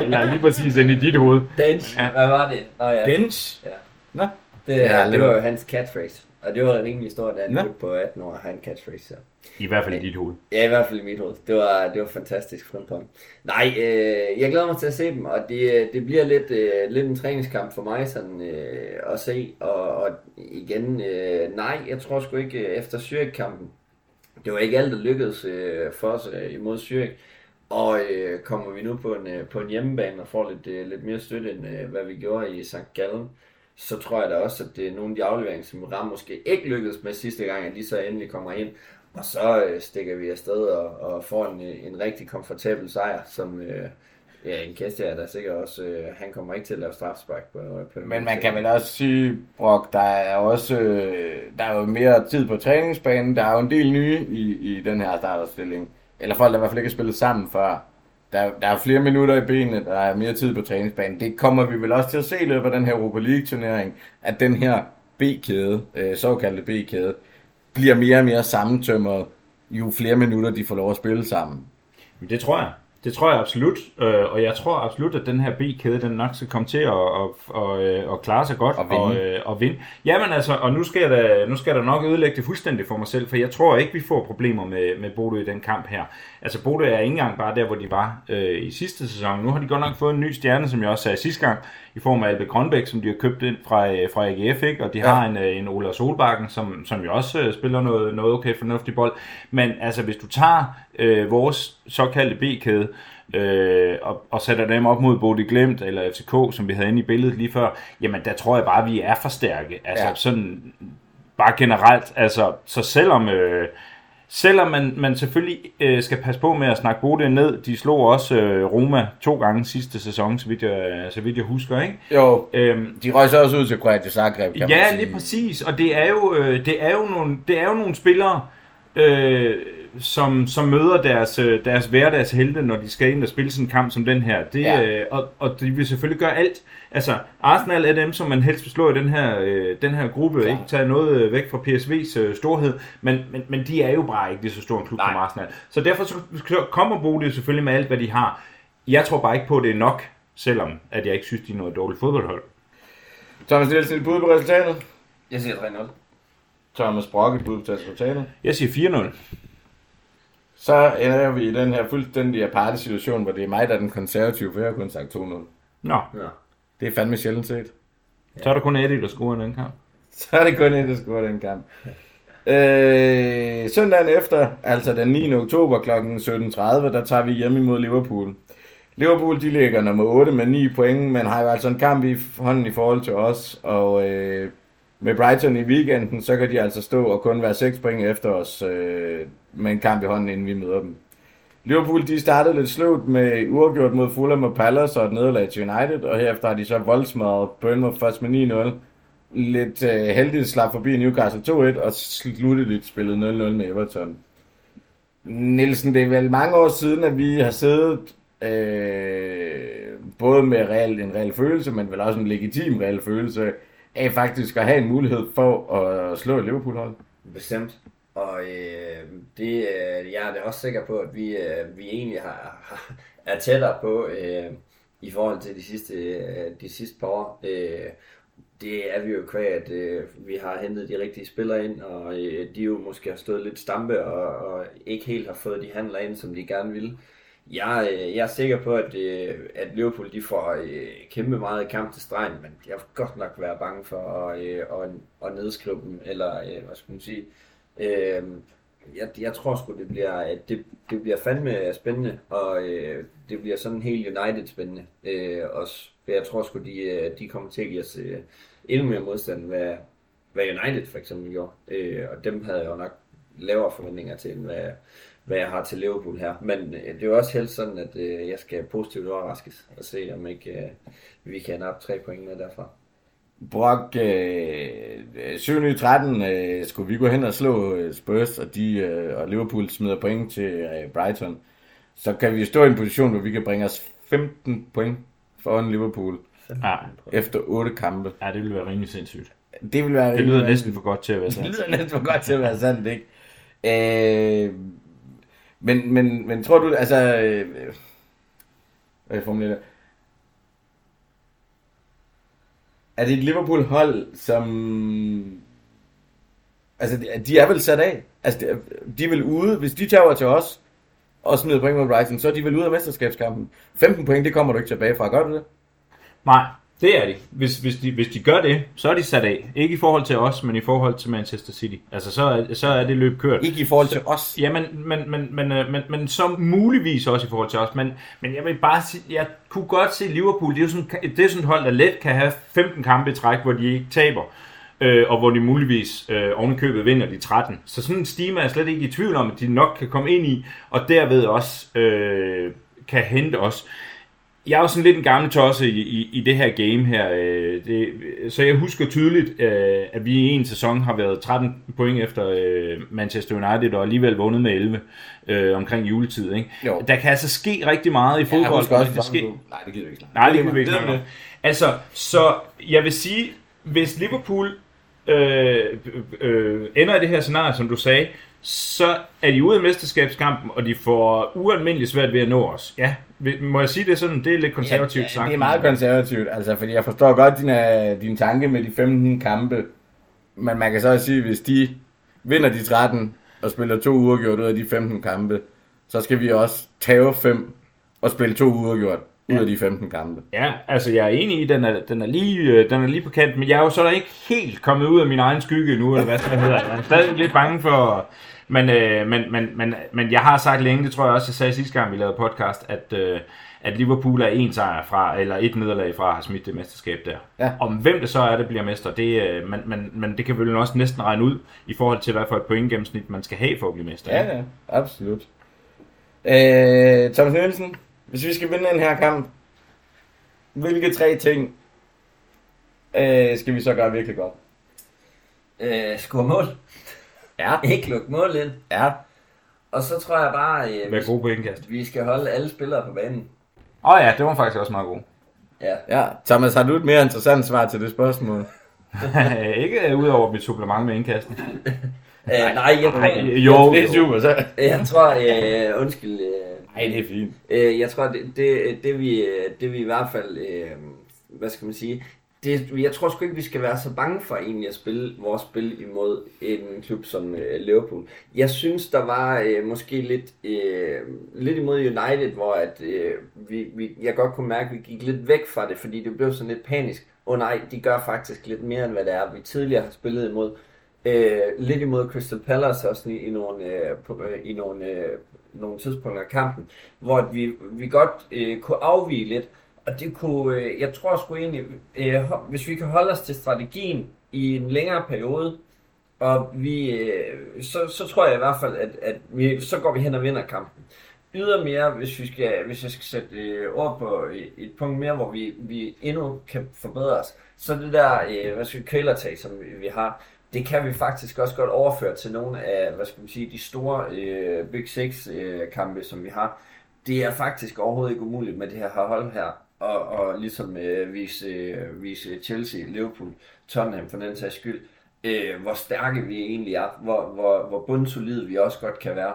Eller lige præcis ind i dit hoved. Dench. Ja. Hvad var det? Nå, ja. Bench. Ja. Nå. Det, Ja, det det var- var jo hans catchphrase. Og det var rimelig stort, at han på 18 år har en catchphrase. Så. I hvert fald i dit hoved. Ja, i hvert fald i mit hoved. Det var, det var fantastisk frimpong. Nej, øh, jeg glæder mig til at se dem, og det, det bliver lidt, øh, lidt en træningskamp for mig sådan, øh, at se. Og, og igen, øh, nej, jeg tror sgu ikke øh, efter Zürich-kampen. Det var ikke alt, der lykkedes øh, for os øh, imod Zürich. Og øh, kommer vi nu på en, øh, på en hjemmebane og får lidt, øh, lidt mere støtte, end øh, hvad vi gjorde i St. Gallen, så tror jeg da også, at det er nogle af de afleveringer, som Ram måske ikke lykkedes med sidste gang, at de så endelig kommer ind. Og så øh, stikker vi afsted og, og får en, en rigtig komfortabel sejr, som øh, ja, en kæste er der sikkert også, øh, han kommer ikke til at lave strafspark på, på Men man kan vel også sige, Brock, der er også øh, der er jo mere tid på træningsbanen. Der er jo en del nye i, i den her starterstilling. Eller folk, der i hvert fald ikke har spillet sammen før. Der, der er flere minutter i benene, der er mere tid på træningsbanen. Det kommer vi vel også til at se i løbet af den her Europa League-turnering, at den her B-kæde, øh, såkaldte B-kæde, bliver mere og mere sammentømret, jo flere minutter de får lov at spille sammen. Men det tror jeg. Det tror jeg absolut, øh, og jeg tror absolut, at den her B-kæde, den nok skal komme til at, at, at, at, at klare sig godt Og vinde. Og, øh, og vinde. Jamen altså, og nu skal, jeg da, nu skal jeg da nok ødelægge det fuldstændig for mig selv, for jeg tror ikke, vi får problemer med, med Bodø i den kamp her. Altså, Bodø er ikke engang bare der, hvor de var øh, i sidste sæson. Nu har de godt nok fået en ny stjerne, som jeg også sagde sidste gang, i form af Albe Grønbæk, som de har købt ind fra, øh, fra AGF, ikke? og de Ja. har en, øh, en Ola Solbakken, som, som jo også øh, spiller noget, noget okay fornuftig bold. Men altså, hvis du tager øh, vores såkaldte B-kæde, øh, og, og sætter dem op mod Bodø Glemt eller FCK, som vi havde inde i billedet lige før, jamen der tror jeg bare, at vi er for stærke. Altså Ja. ja. sådan bare generelt. Altså, så selvom, øh, selvom man, man selvfølgelig øh, skal passe på med at snakke Bodø ned, de slog også øh, Roma to gange sidste sæson, så vidt jeg, så vidt jeg husker, ikke? Jo, Øhm, de røg så også ud til Kroatia Zagreb, kan Ja, lige præcis. Og det er jo, øh, det er jo, nogle, det er jo nogle spillere, øh, som, som møder deres, øh, deres hverdagshelte, når de skal ind og spille sådan en kamp som den her. Det, Ja. ja. øh, og, og de vil selvfølgelig gøre alt. Altså, Arsenal er dem, som man helst vil slå i den her, øh, den her gruppe. Klar. Ikke tage noget øh, væk fra PSV's øh, storhed, men, men, men de er jo bare ikke lige så stor en klub Nej. som Arsenal. Så derfor så, så kommer Bodø selvfølgelig med alt, hvad de har. Jeg tror bare ikke på, at det er nok, selvom at jeg ikke synes, de er noget dårligt fodboldhold. Thomas Nielsen, et bud på resultatet. Jeg siger 3-0. Thomas Brock, et bud på resultatet. Jeg siger 4-0. Så ender vi i den her fuldstændig aparte situation, hvor det er mig, der er den konservative, for jeg har kun sagt 2-0. Nå, Ja. Det er fandme sjældent set. så er der kun Eddie, der scorer i den kamp. Så er det kun en, der scorer den kamp. Øh, søndagen efter, altså den 9. oktober kl. 17.30, der tager vi hjem imod Liverpool. Liverpool, de ligger nummer 8 med 9 point, men har jo altså en kamp i hånden i forhold til os, og øh, med Brighton i weekenden, så kan de altså stå og kun være 6 point efter os øh, med en kamp i hånden, inden vi møder dem. Liverpool, de startede lidt sløvt med uafgjort mod Fulham og Palace og et nederlag til United, og herefter har de så voldsmadret Bournemouth først med 9-0 lidt øh, heldigt slap forbi Newcastle 2-1 og slutteligt spillet 0-0 med Everton. Nielsen, det er vel mange år siden, at vi har siddet øh, både med real, en reel følelse, men vel også en legitim reel følelse af faktisk at have en mulighed for at slå et Liverpool-hold. Bestemt. Og øh, det, øh, jeg er da også sikker på, at vi, øh, vi egentlig har, har, er tættere på øh, i forhold til de sidste, øh, de sidste par år. Øh, det er vi jo kvæg, at øh, vi har hentet de rigtige spillere ind, og øh, de jo måske har stået lidt stampe og, og ikke helt har fået de handler ind, som de gerne ville. Jeg, øh, jeg er sikker på, at, øh, at Liverpool de får øh, kæmpe meget kamp til stregen, men jeg vil godt nok være bange for at, at, at nedskrive dem, eller hvad skal man sige. Øhm, jeg, jeg tror sgu, det bliver, at det, det bliver fandme spændende, og det bliver sådan helt United spændende også. For jeg tror sgu, de, de kommer til at give os endnu mere modstand, hvad, hvad United for eksempel gjorde. Og dem havde jeg jo nok lavere forventninger til, end hvad, hvad jeg har til Liverpool her. Men øh, det er jo også helst sådan, at øh, jeg skal positivt overraskes og se, om ikke øh, vi kan nappe tre point med derfra. Brock, øh, 7 13 øh, skulle vi gå hen og slå øh, Spurs, og, de, øh, og Liverpool smider point til øh, Brighton. Så kan vi stå i en position, hvor vi kan bringe os 15 point foran Liverpool Ja, efter 8 kampe. ja det ville være rimelig sindssygt. Det vil være Det lyder næsten for godt til at være Det sandt. lyder næsten for godt til at være sandt, ikke? Øh, men, men, men tror du, altså... Øh, øh hvad formulerer det? Er det et Liverpool-hold, som... Altså, de- de er vel sat af. Altså, de- de er vel ude. Hvis de tager til os og smider point mod Brighton, så er de vel ude af mesterskabskampen. 15 point, det kommer du ikke tilbage fra. Gør du det? Nej, det er de. Hvis, hvis, de. hvis de gør det, så er de sat af. Ikke i forhold til os, men i forhold til Manchester City. Altså, så er, så er det løb kørt. Ikke i forhold til os. Ja, men, men, men, men, øh, men, men så muligvis også i forhold til os. Men, men jeg vil bare sige, jeg kunne godt se Liverpool, det er jo sådan, det er sådan et hold, der let kan have 15 kampe i træk, hvor de ikke taber. Øh, og hvor de muligvis øh, ovenikøbet vinder de 13. Så sådan en stime er jeg slet ikke i tvivl om, at de nok kan komme ind i, og derved også øh, kan hente os jeg er jo sådan lidt en gammel tosse i, i, i det her game her. Øh, det, så jeg husker tydeligt, øh, at vi i en sæson har været 13 point efter øh, Manchester United og alligevel vundet med 11 øh, omkring juletid. Ikke? Jo. Der kan altså ske rigtig meget i fodbold. husker også, det ske... Nej, det gider vi ikke. om. Nej, det kan vi ikke det. Altså, så jeg vil sige, hvis Liverpool øh, øh, ender i det her scenarie, som du sagde, så er de ude af mesterskabskampen, og de får ualmindeligt svært ved at nå os. Ja, må jeg sige det sådan? Det er lidt konservativt ja, sagt. det er meget konservativt, altså, fordi jeg forstår godt din, øh, din tanke med de 15 kampe, men man kan så også sige, hvis de vinder de 13 og spiller to uafgjort ud af de 15 kampe, så skal vi også tage 5 og spille to uafgjort ud af de 15 kampe. Ja, altså jeg er enig i, den er, den er, lige, øh, den er lige på kant, men jeg er jo så ikke helt kommet ud af min egen skygge nu, eller hvad skal jeg hedder. Jeg er stadig lidt bange for... Men, øh, men, men, men, men jeg har sagt længe, det tror jeg også, jeg sagde sidste gang, vi lavede podcast, at, øh, at Liverpool er en sejr fra, eller et nederlag fra at have smidt det mesterskab der. Ja. Om hvem det så er, der bliver mester, det, øh, men, men, men det kan vel også næsten regne ud, i forhold til, hvad for et pointgennemsnit man skal have for at blive mester. Ja, ja, absolut. Øh, Thomas Nielsen, hvis vi skal vinde den her kamp, hvilke tre ting øh, skal vi så gøre virkelig godt? Øh, score mål. Ja. Ikke lukke mål ind. Ja. Og så tror jeg bare, øh, Vær god på indkast. vi skal holde alle spillere på banen. Åh oh ja, det var faktisk også meget god. Ja. Ja, Thomas, har du et mere interessant svar til det spørgsmål? ikke øh, ud over mit supplement med indkasten. Øh, nej, jeg, Nej, jo, det er super, så. jeg tror, øh, undskyld, øh, Nej, det er fint. Øh, jeg tror, det, det, det, vi, det vi i hvert fald, øh, hvad skal man sige, det, jeg tror sgu ikke, vi skal være så bange for egentlig at spille vores spil imod en klub som øh, Liverpool. Jeg synes, der var øh, måske lidt, øh, lidt imod United, hvor at, øh, vi, vi, jeg godt kunne mærke, at vi gik lidt væk fra det, fordi det blev sådan lidt panisk. Åh oh, nej, de gør faktisk lidt mere, end hvad det er, vi tidligere har spillet imod. Øh, lidt imod Crystal Palace også i, i nogle, øh, på, øh, i nogle, øh, nogle tidspunkter af kampen, hvor vi, vi godt øh, kunne afvige lidt, og det kunne, øh, jeg tror sgu egentlig, øh, hvis vi kan holde os til strategien i en længere periode, og vi, øh, så, så tror jeg i hvert fald, at, at vi, så går vi hen og vinder kampen. Ydermere, hvis, vi skal, hvis jeg skal sætte øh, ord på et, et punkt mere, hvor vi, vi endnu kan forbedre os, så det der, øh, hvad skal vi, kvælertag, som vi, vi har, det kan vi faktisk også godt overføre til nogle af, hvad skal man sige, de store øh, Big Six øh, kampe, som vi har. Det er faktisk overhovedet ikke umuligt med det her hold her, og, og ligesom øh, vise, øh, vise Chelsea, Liverpool, Tottenham for den sags skyld, øh, hvor stærke vi egentlig er, hvor, hvor, hvor bundsolide vi også godt kan være,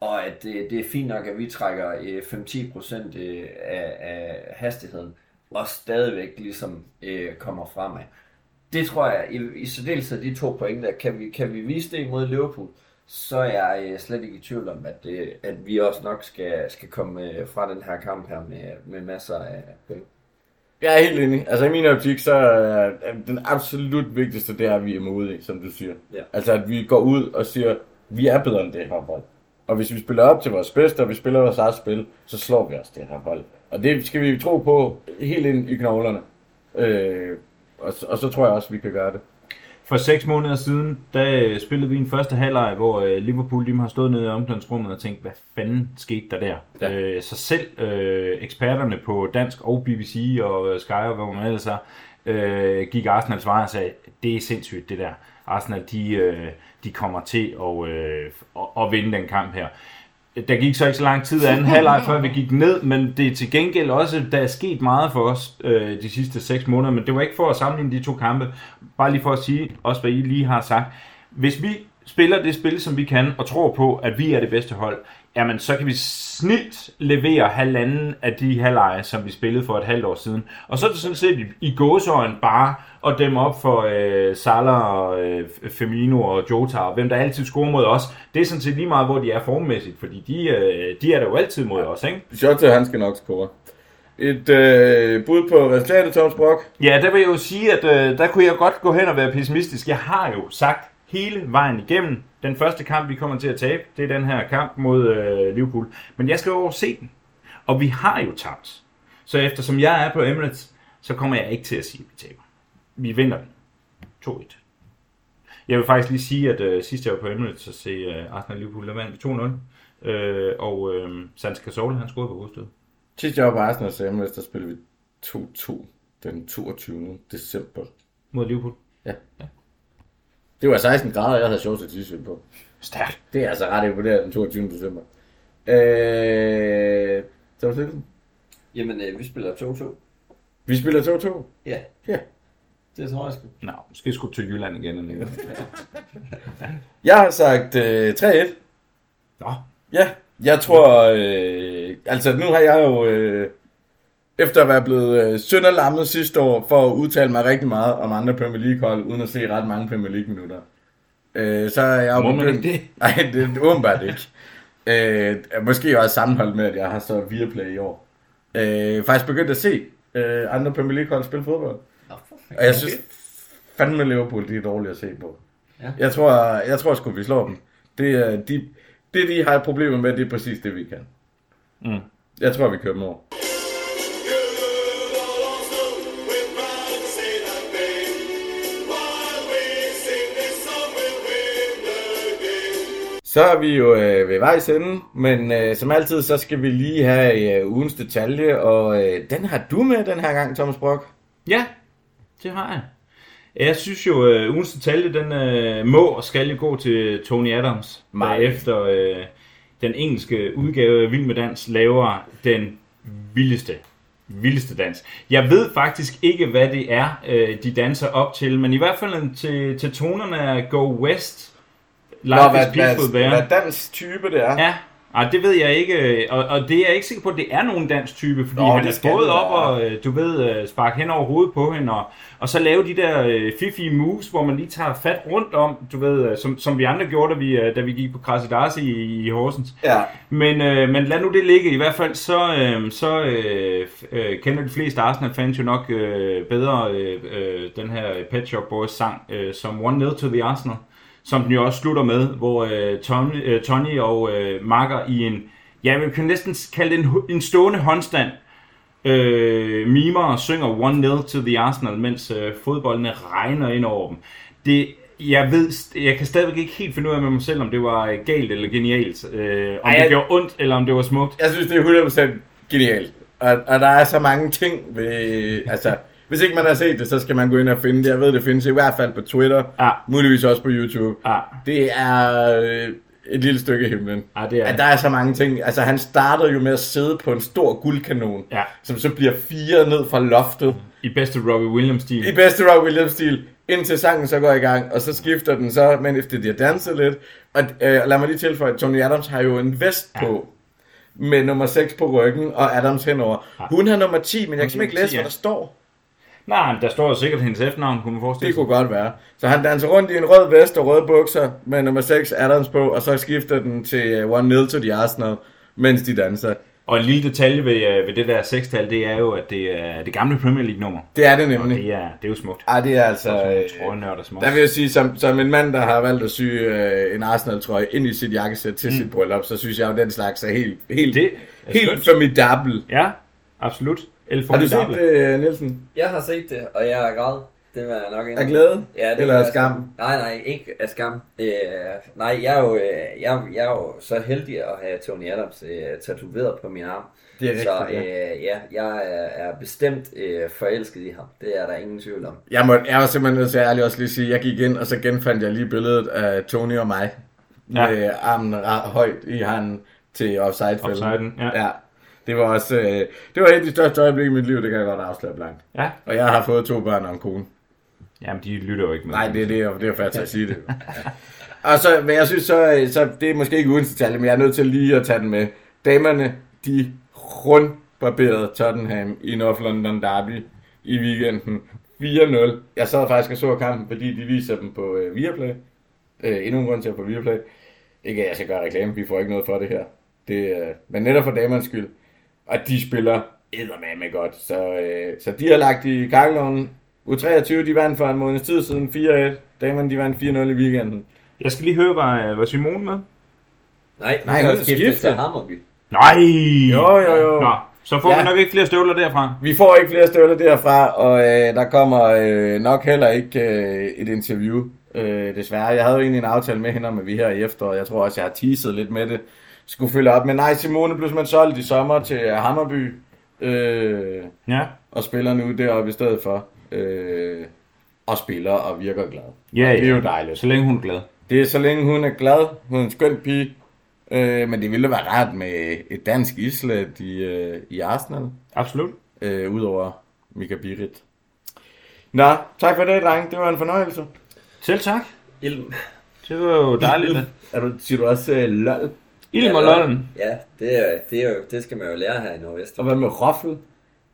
og at det, det er fint nok, at vi trækker øh, 5-10% øh, af, af hastigheden, og stadigvæk ligesom øh, kommer fremad. Det tror jeg, i, i særdeleshed de to point, der kan vi, kan vi vise det imod Liverpool, så er jeg øh, slet ikke i tvivl om, at, øh, at vi også nok skal, skal komme øh, fra den her kamp her med, med masser af point. Jeg er helt enig. Altså i min optik, så er er den absolut vigtigste, det er, at vi er modige, som du siger. Ja. Altså at vi går ud og siger, vi er bedre end det her hold. Og hvis vi spiller op til vores bedste, og vi spiller vores eget spil, så slår vi os det her hold. Og det skal vi tro på helt ind i knoglerne. Øh, og, så- og så tror jeg også, vi kan gøre det. For seks måneder siden, der øh, spillede vi en første halvleg, hvor øh, Liverpool de har stået nede i omklædningsrummet og tænkt, hvad fanden skete der der? Ja. Øh, så selv øh, eksperterne på dansk og BBC og øh, Sky og hvad man ellers er, øh, gik Arsenals vej og sagde, det er sindssygt det der. Arsenal, de, øh, de kommer til at, øh, at, at vinde den kamp her. Der gik så ikke så lang tid anden halvleg, før vi gik ned, men det er til gengæld også, der er sket meget for os øh, de sidste 6 måneder, men det var ikke for at sammenligne de to kampe, bare lige for at sige, også hvad I lige har sagt. Hvis vi spiller det spil, som vi kan, og tror på, at vi er det bedste hold, jamen så kan vi snilt levere halvanden af de halvleje, som vi spillede for et halvt år siden. Og så er det sådan set i, i gåsøjen bare at dæmme op for øh, Salah og øh, Firmino og Jota, og hvem der altid scorer mod os. Det er sådan set lige meget, hvor de er formmæssigt, fordi de, øh, de er der jo altid mod os, ikke? Jota, han skal nok score. Et øh, bud på resultatet, Thomas Brock. Ja, der vil jeg jo sige, at øh, der kunne jeg godt gå hen og være pessimistisk. Jeg har jo sagt hele vejen igennem, den første kamp, vi kommer til at tabe, det er den her kamp mod øh, Liverpool. Men jeg skal jo se den. Og vi har jo tabt. Så eftersom jeg er på Emirates, så kommer jeg ikke til at sige, at vi taber. Vi vinder den. 2-1. Jeg vil faktisk lige sige, at øh, sidst jeg var på Emirates og se øh, Arsenal Liverpool, der vandt vi 2-0. Øh, og øh, Sans Cazorla, han scorede på hovedstød. Sidst jeg var på Arsenal og Emirates, der spillede vi 2-2 den 22. december. Mod Liverpool. Det var 16 grader, jeg havde sjovt t-shirt på. Stærkt. Det er altså ret imponerende den 22. december. Øh, Thomas Nielsen? Jamen, øh, vi spiller 2-2. Vi spiller 2-2. Ja, Ja. Det tror jeg sgu. Nå, måske skulle til Jylland igen. Eller Jeg har sagt øh, 3-1. Nå, Ja, jeg tror... Øh, altså, nu har jeg jo... Øh, efter at være blevet øh, sønderlammet sidste år, for at udtale mig rigtig meget om andre Premier League-hold, uden at se ret mange Premier League-minutter. Øh, så er jeg jo Må man begyndt... ikke det? Nej, det er åbenbart ikke. Øh, måske også sammenholdt med, at jeg har så Viaplay i år. Øh, faktisk begyndt at se øh, andre Premier League-hold spille fodbold. Og jeg synes fandme Liverpool, de er dårlige at se på. Ja. Jeg tror, jeg tror sgu, vi slår dem. Det, er- de, det, de har problemer med, det er præcis det, vi kan. Mm. Jeg tror, vi kører dem over. Så er vi jo øh, ved vejs ende, men øh, som altid, så skal vi lige have øh, ugens detalje, og øh, den har du med den her gang, Thomas Brock. Ja, det har jeg. Jeg synes jo, at uh, ugens detalje, den uh, må og skal jo gå til Tony Adams. Der efter uh, den engelske udgave af Vild med Dans laver den vildeste, vildeste dans. Jeg ved faktisk ikke, hvad det er, uh, de danser op til, men i hvert fald til, til tonerne af Go West. Life Nå, is hvad, peaceful hvad, there. hvad dans type det er. Ja, ej, det ved jeg ikke, og, og det er jeg ikke sikker på, at det er nogen dansk type, fordi Nå, han er både op og, øh, du ved, øh, sparke hen over hovedet på hende, og, og så lave de der øh, fifi moves, hvor man lige tager fat rundt om, du ved, øh, som, som vi andre gjorde, da vi, øh, da vi gik på Krasidarsi i, i Horsens. Ja. Men, øh, men lad nu det ligge. I hvert fald så, øh, så øh, øh, kender de fleste Arsenal-fans jo nok øh, bedre øh, øh, den her Pet Shop Boys sang øh, som One Nil to the Arsenal, som den jo også slutter med, hvor øh, Tony, øh, Tony og øh, Marker i en, ja, vi kan næsten kalde det en, en stående håndstand, øh, mimer og synger One Nil to the Arsenal, mens øh, fodboldene regner ind over dem. Det, jeg ved, jeg kan stadigvæk ikke helt finde ud af med mig selv, om det var galt eller genialt. Øh, om Ej, det jeg- gjorde ondt, eller om det var smukt. Jeg synes, det er 100% genialt. Og, og der er så mange ting ved... Altså, hvis ikke man har set det, så skal man gå ind og finde det. Jeg ved, det findes i hvert fald på Twitter. Ja. Muligvis også på YouTube. Ja, Det er øh, et lille stykke himlen. ja det er At der er så mange ting. Altså, han startede jo med at sidde på en stor guldkanon, Ja. som så bliver firet ned fra loftet. i bedste Robbie Williams-stil. I bedste Rock Williams-stil, indtil sangen så går i gang, og så skifter den så, men efter de har danset lidt. Og øh, lad mig lige tilføje, at Tony Adams har jo en vest Ja. på, med nummer 6 på ryggen, og Adams henover. Ja. Hun har nummer 10, men jeg kan ikke læse, 10, hvad der står. Nej, men der står jo sikkert hendes efternavn, kunne man forestille Det sig. kunne godt være. Så han danser rundt i en rød vest og røde bukser, med nummer 6 Adams på, og så skifter den til øh, One Nil to the Arsenal, mens de danser. Og en lille detalje ved, øh, ved det der sekstal, det er jo, at det er det gamle Premier League-nummer. Det er det Og nemlig. det er, det er jo smukt. Ej, det er altså... Så Øh, og smukt. der vil jeg sige, som, som en mand, der har valgt at sy øh, en Arsenal-trøje ind i sit jakkesæt til mm. sit bryllup, så synes jeg jo, den slags er helt, helt, Det er helt formidabel. Ja, absolut. El Har du set det, Nielsen? Jeg har set det, og jeg er græd. Det var jeg nok Af glæde? Ja, det Eller er af skam? Nej, nej, ikke af skam. Øh, nej, jeg er, jo, øh, jeg, jeg er jo så heldig at have Tony Adams øh, tatoveret på min arm. Det er så rigtigt, ja. øh, ja, jeg er, bestemt øh, forelsket i ham. Det er der ingen tvivl om. Jeg, må, jeg var simpelthen nødt til at ærligt også lige sige, jeg gik ind, og så genfandt jeg lige billedet af Tony og mig. Ja. Med armen højt i handen til offside Offsiden, ja. ja. Det var også, øh, det var et af de største øjeblikke i mit liv, det kan jeg godt afsløre blankt. Ja. Og jeg har fået to børn og en kone. Jamen, de lytter jo ikke med. Nej, det er det, og det er faktisk at sige det. Ja. Og så, men jeg synes så, så det er måske ikke uden detalje, men jeg er nødt til lige at tage den med. Damerne, de rundbarberede Tottenham i North London Derby i weekenden. 4-0. Jeg sad faktisk og så kampen, fordi de viser dem på øh, Viaplay. Øh, endnu en grund til at på Viaplay. Ikke at jeg skal gøre reklame, vi får ikke noget for det her. Det, øh, men netop for damernes skyld. Og de spiller eddermame godt. Så, øh, så de har lagt i gangen. U23, de vandt for en måneds tid siden 4-1. Damerne, de vandt 4-0 i weekenden. Jeg skal lige høre, var, var Simone med? Nej, Nej, er er skiftet skiftet. til Hammerby. Nej! Jo, jo, jo. Nå, så får Ja. vi nok ikke flere støvler derfra. Vi får ikke flere støvler derfra, og øh, der kommer øh, nok heller ikke øh, et interview, øh, desværre. Jeg havde jo egentlig en aftale med hende om, at vi her i efteråret, jeg tror også, jeg har teaset lidt med det, skulle følge op. Men nej, Simone blev simpelthen solgt i sommer til Hammerby, øh, Ja. og spiller nu deroppe i stedet for. Øh, og spiller og virker glad. Ja, Og det er ja. jo dejligt. Så længe hun er glad. Det er så længe hun er glad. Hun er en skøn pige. Øh, men det ville være rart med et dansk islet i, øh, i Arsenal. Absolut. øh, udover Mika Birit. Nå, tak for det, dreng. Det var en fornøjelse. Selv tak. Ilm. Det var jo dejligt. Er du, siger du også uh, lol? Ilm og lollen. Ja, det, er, det, er jo, det skal man jo lære her i Nordvest. Og hvad med roffel?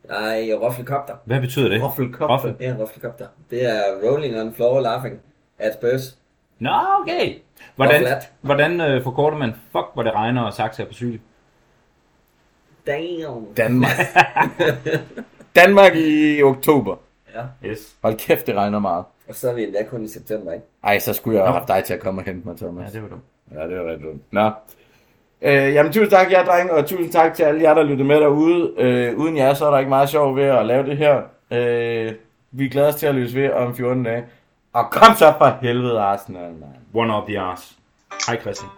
Nej, roffelkopter. Hvad betyder det? Roffelkop. Roffel. Ja, roffelkopter. Det er rolling on floor laughing at Spurs. Nå, okay. Hvordan, hvordan øh, forkorter man fuck, hvor det regner og sagt er på cykel? Damn. Danmark. Danmark i oktober. Ja. Yes. Hold kæft, det regner meget. Og så er vi endda kun i september, ikke? Ej, så skulle jeg have haft dig til at komme og hente mig, Thomas. Ja, det var dumt. Ja, det var rigtig dumt. Nå. Øh, jamen, tusind tak, jer dreng, og tusind tak til alle jer, der lyttede med derude. Øh, uden jer, så er der ikke meget sjov ved at lave det her. Øh, vi glæder os til at løse ved om 14 dage. Og kom så for helvede, Arsenal, mand. One up the ass. Hej Christian.